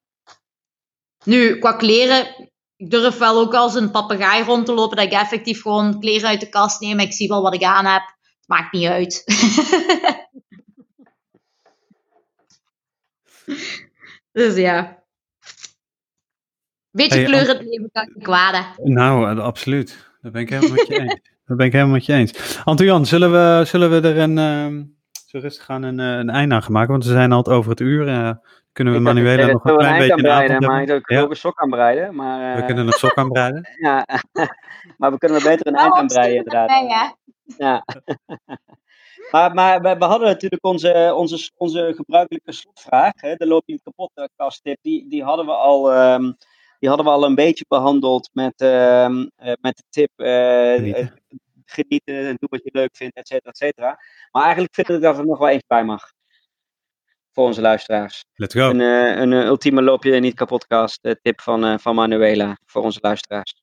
Nu, qua kleren, ik durf wel ook als een papegaai rond te lopen. Dat ik effectief gewoon kleren uit de kast neem. Ik zie wel wat ik aan heb. Het maakt niet uit. dus ja. Beetje Hey, kleur het leven kan kwaden. Nou, eh, absoluut. Dat ben ik helemaal met je eens. Dat ben ik helemaal met je eens. Antojan, zullen we, zullen we er een, ehm, zo rustig aan een, eh, een einde aan gaan maken? Want we zijn al over het uur. eh, kunnen we Manuela nog een klein eind beetje breiden, maar ik kan Ja. ook een sok aan breiden. Maar, We eh, kunnen een sok aanbreiden. ja, maar we kunnen er beter een eind aan breien, inderdaad. Nee, hè? Ja. maar maar we, we hadden natuurlijk onze, onze, onze gebruikelijke slotvraag, hè, de loop je niet kapot kasttip, die, die, hadden we al, ehm, die hadden we al een beetje behandeld met, ehm, eh, met de tip eh, Genieten. genieten en doe wat je leuk vindt, et cetera, et cetera. Maar eigenlijk vind ik dat er nog wel eens bij mag. Voor onze luisteraars. Let's go. Een, een ultieme loop je niet kapotkast eh, tip van, eh, van Manuela voor onze luisteraars.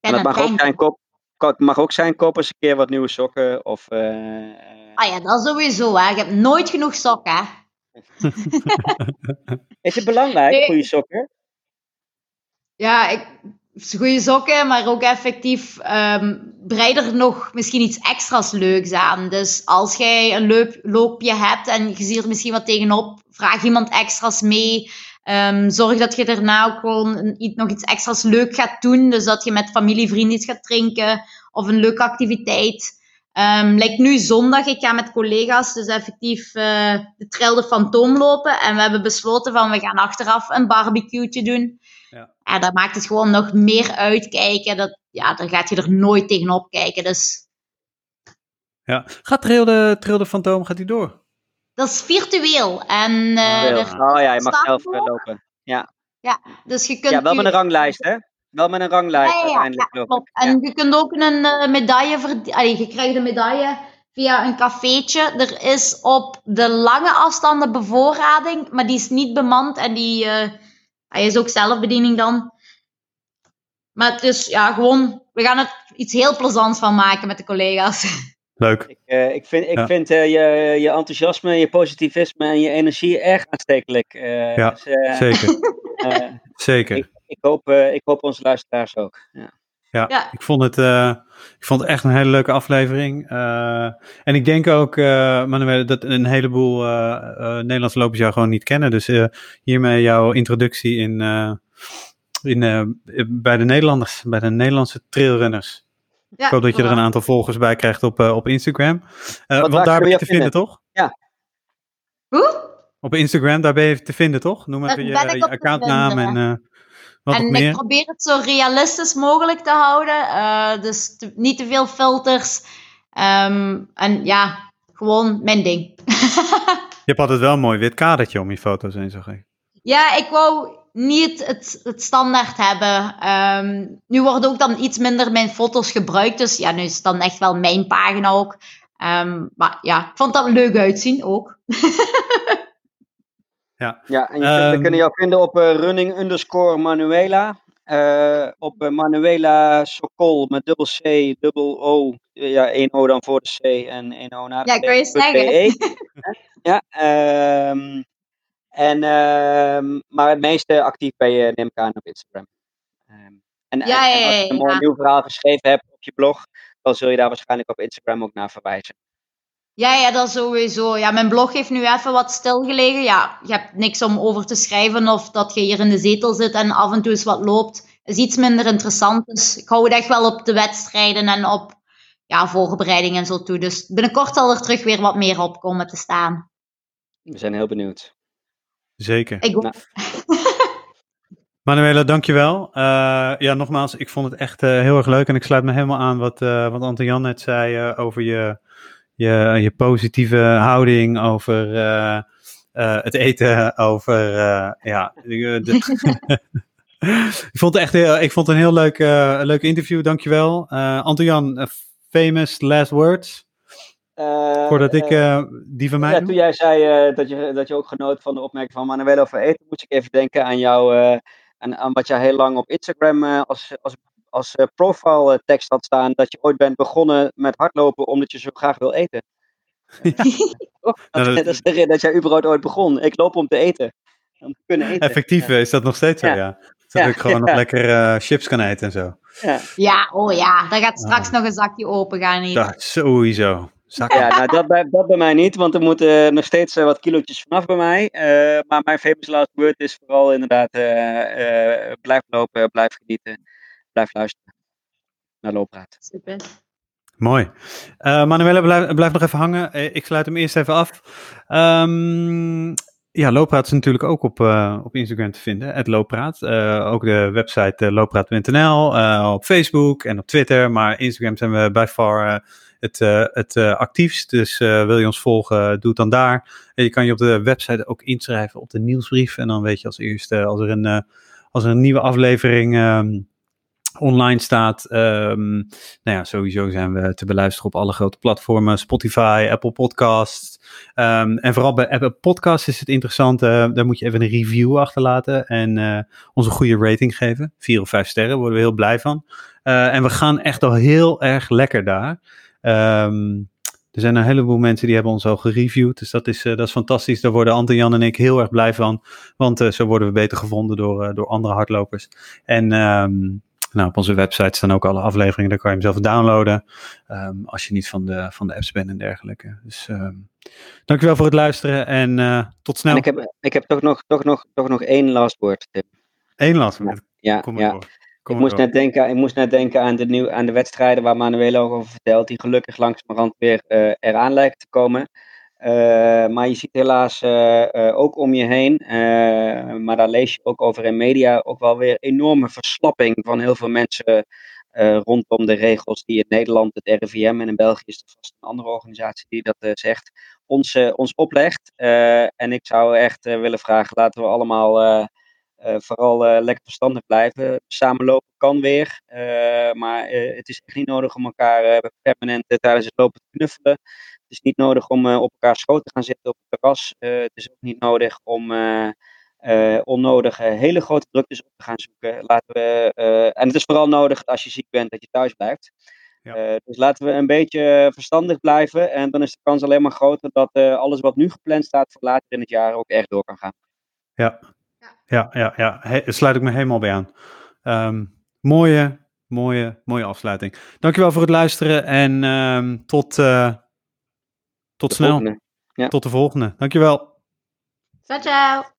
En dat En een mag ook, zijn, koop, ko- mag ook zijn, koop eens een keer wat nieuwe sokken. Of, eh, eh, Ah ja, dat sowieso, hè. Je hebt nooit genoeg sokken, hè. Is het belangrijk, Nee. goede sokken? Ja, ik, goede sokken, maar ook effectief ehm breid er nog misschien iets extra's leuks aan. Dus als jij een loop, loopje hebt en je ziet er misschien wat tegenop, vraag iemand extra's mee. Ehm, zorg dat je daarna ook gewoon een, iets- nog iets extra's leuk gaat doen. Dus dat je met familie, vrienden iets gaat drinken of een leuke activiteit. Ehm like nu zondag, ik ga met collega's dus effectief eh, de trail de Fantoom lopen. En we hebben besloten van we gaan achteraf een barbecue'tje doen. Ja, dat maakt het gewoon nog meer uitkijken. Dat, ja, dan gaat je er nooit tegenop kijken. Dus Ja. Gaat Trail de, Trail de Fantoom gaat die door? dat is virtueel. En, eh, er- oh ja, je mag zelf lopen. Ja. dus je kunt ja, wel met een ranglijst, hè? Wel met een ranglijst Ja, ja, ja, uiteindelijk. ja, klopt. En je kunt ook een eh, medaille verdienen. Je krijgt een medaille via een cafeetje. Er is op de lange afstanden bevoorrading, maar die is niet bemand en die eh, hij is ook zelfbediening dan. Maar het is ja, gewoon, we gaan er iets heel plezants van maken met de collega's. Leuk. Ik, eh, ik vind, ik Ja. vind eh, je, je enthousiasme, je positivisme en je energie erg aanstekelijk. eh, Ja, dus, eh, Zeker. eh, Zeker. ik, ik, hoop, eh, ik hoop onze luisteraars ook. Ja. Ja, Ja. Ik, vond het, eh, ik vond het echt een hele leuke aflevering. Eh, en ik denk ook, eh Manuel, dat een heleboel eh, eh, Nederlandse lopers jou gewoon niet kennen. Dus eh, hiermee jouw introductie in, eh, in, eh, bij de Nederlanders, bij de Nederlandse trailrunners. Ja, Ik hoop dat je er een aantal volgers bij krijgt op, eh, op Instagram. Eh, want waar daar ben je te vinden, toch? Hoe? Op Instagram, daar ben je te vinden, toch? Noem even je, je accountnaam en eh, wat en ik probeer het zo realistisch mogelijk te houden. eh, dus te- niet te veel filters. Ehm, en ja, gewoon mijn ding. Je hebt altijd wel een mooi wit kadertje om je foto's heen, zag ik. ja, ik wou niet het, het standaard hebben. Ehm, nu worden ook dan iets minder mijn foto's gebruikt. Dus ja, nu is het dan echt wel mijn pagina ook. Ehm, maar ja, ik vond dat leuk uitzien ook. Ja, en je Ehm. we kunnen jou vinden op eh, running underscore Manuela. Eh, op eh, Manuela Sokol met dubbel C, dubbel O. Ja, één O dan voor de C en één O na de Ja, C. kan je zeggen. .be. ja, ehm, en, ehm, maar het meeste actief ben je, neem ik aan, op Instagram. Ehm, en, Ja, ja, en als je ja, een mooi ja. nieuw verhaal geschreven hebt op je blog, dan zul je daar waarschijnlijk op Instagram ook naar verwijzen. Ja, ja, dat sowieso. Ja, mijn blog heeft nu even wat stilgelegen. Ja, je hebt niks om over te schrijven of dat je hier in de zetel zit en af en toe eens wat loopt. is iets minder interessant. Dus ik hou het echt wel op de wedstrijden en op ja, voorbereiding en zo toe. Dus binnenkort zal er terug weer wat meer op komen te staan. We zijn heel benieuwd. Zeker. Ik ook. Nou. Manuela, dankjewel. Eh ja, nogmaals, ik vond het echt eh, heel erg leuk. En ik sluit me helemaal aan wat, eh wat Anton-Jan net zei eh, over je, je, je positieve houding, over eh, eh, het eten, over, eh, ja... de- ik vond het echt heel, ik vond het een heel leuk, eh, leuk interview, dankjewel. Eh Anton-Jan, eh, famous last words, Eh, voordat ik die van mij Ja, toen jij zei eh, dat, je, dat je ook genoot van de opmerking van Manuel over eten, moest ik even denken aan jou, eh, aan, aan wat jij heel lang op Instagram eh, als, als, als eh, profile eh, tekst had staan, dat je ooit bent begonnen met hardlopen omdat je zo graag wil eten. Nou, dat, dat- dat, is de reden dat jij überhaupt ooit begon. Ik loop om te eten. Om te kunnen eten. Effectief eh, is dat nog steeds zo, Ja. ja. Dat Ja, ik gewoon nog lekker eh, chips kan eten en zo. Ja. Ja, oh ja, daar gaat straks nog een zakje open gaan hier. Dat sowieso. Zak. Ja, nou dat bij, dat bij mij niet, want er moeten nog steeds wat kilootjes vanaf bij mij. Eh, maar mijn famous last word is vooral inderdaad eh, eh, blijf lopen, blijf genieten, blijf luisteren naar Loopraad. Super. Mooi. Eh Manuela, blijf, blijf nog even hangen. Eh, ik sluit hem eerst even af. Ehm, ja, Loopraad is natuurlijk ook op, eh, op Instagram te vinden, het Loopraad. Eh, ook de website uh, loopraad.nl, eh, op Facebook en op Twitter. Maar Instagram zijn we bij far het, eh, het eh, actiefst. Dus eh, wil je ons volgen, doe het dan daar. En je kan je op de website ook inschrijven op de nieuwsbrief. En dan weet je als eerste als er een, eh, als er een nieuwe aflevering... ehm, online staat. Ehm, nou ja, sowieso zijn we te beluisteren op alle grote platformen. Spotify, Apple Podcasts. Ehm, en vooral bij Apple Podcasts is het interessant. eh, daar moet je even een review achterlaten. En eh, onze goede rating geven. Vier of vijf sterren, worden we heel blij van. Eh, en we gaan echt al heel erg lekker daar. Ehm, er zijn een heleboel mensen die hebben ons al gereviewd. Dus dat is, dat is fantastisch. Daar worden Ante, Jan en ik heel erg blij van. Want zo worden we beter gevonden door, door andere hardlopers. En nou, op onze website staan ook alle afleveringen. Daar kan je hem zelf downloaden. ehm, als je niet van de, van de apps bent en dergelijke. Dus ehm, dankjewel voor het luisteren. En eh, tot snel. En ik heb, ik heb toch, nog, toch, nog, toch nog één last word, Tim. Eén last minute. Ja, Kom maar ja. door. Ik Kom moest, door. net denken, ik moest net denken aan de, nieuw, aan de wedstrijden waar Manuela ook over vertelt, die gelukkig langzamerhand weer eh, eraan lijken te komen. Eh, maar je ziet helaas eh, eh, ook om je heen, maar daar lees je ook over in media, ook wel weer enorme verslapping van heel veel mensen rondom de regels die in Nederland, het RIVM en in België is er vast een andere organisatie die dat zegt, ons, ons oplegt. En ik zou echt willen vragen, laten we allemaal vooral lekker verstandig blijven. Samenlopen kan weer, maar het is echt niet nodig om elkaar permanent tijdens het lopen te knuffelen. Het is niet nodig om eh, op elkaar schoot te gaan zitten op het terras. Eh, het is ook niet nodig om eh, eh, onnodige hele grote druktes op te gaan zoeken. Laten we, eh, en het is vooral nodig als je ziek bent dat je thuis blijft. Ja. Eh, dus laten we een beetje verstandig blijven. En dan is de kans alleen maar groter dat eh, alles wat nu gepland staat voor later in het jaar ook echt door kan gaan. Ja, ja, ja, ja. He- sluit ik me helemaal bij aan. Ehm, mooie, mooie, mooie afsluiting. Dankjewel voor het luisteren en ehm, tot, eh, tot De snel. volgende. Ja. Tot de volgende. Dankjewel. Ciao, ciao.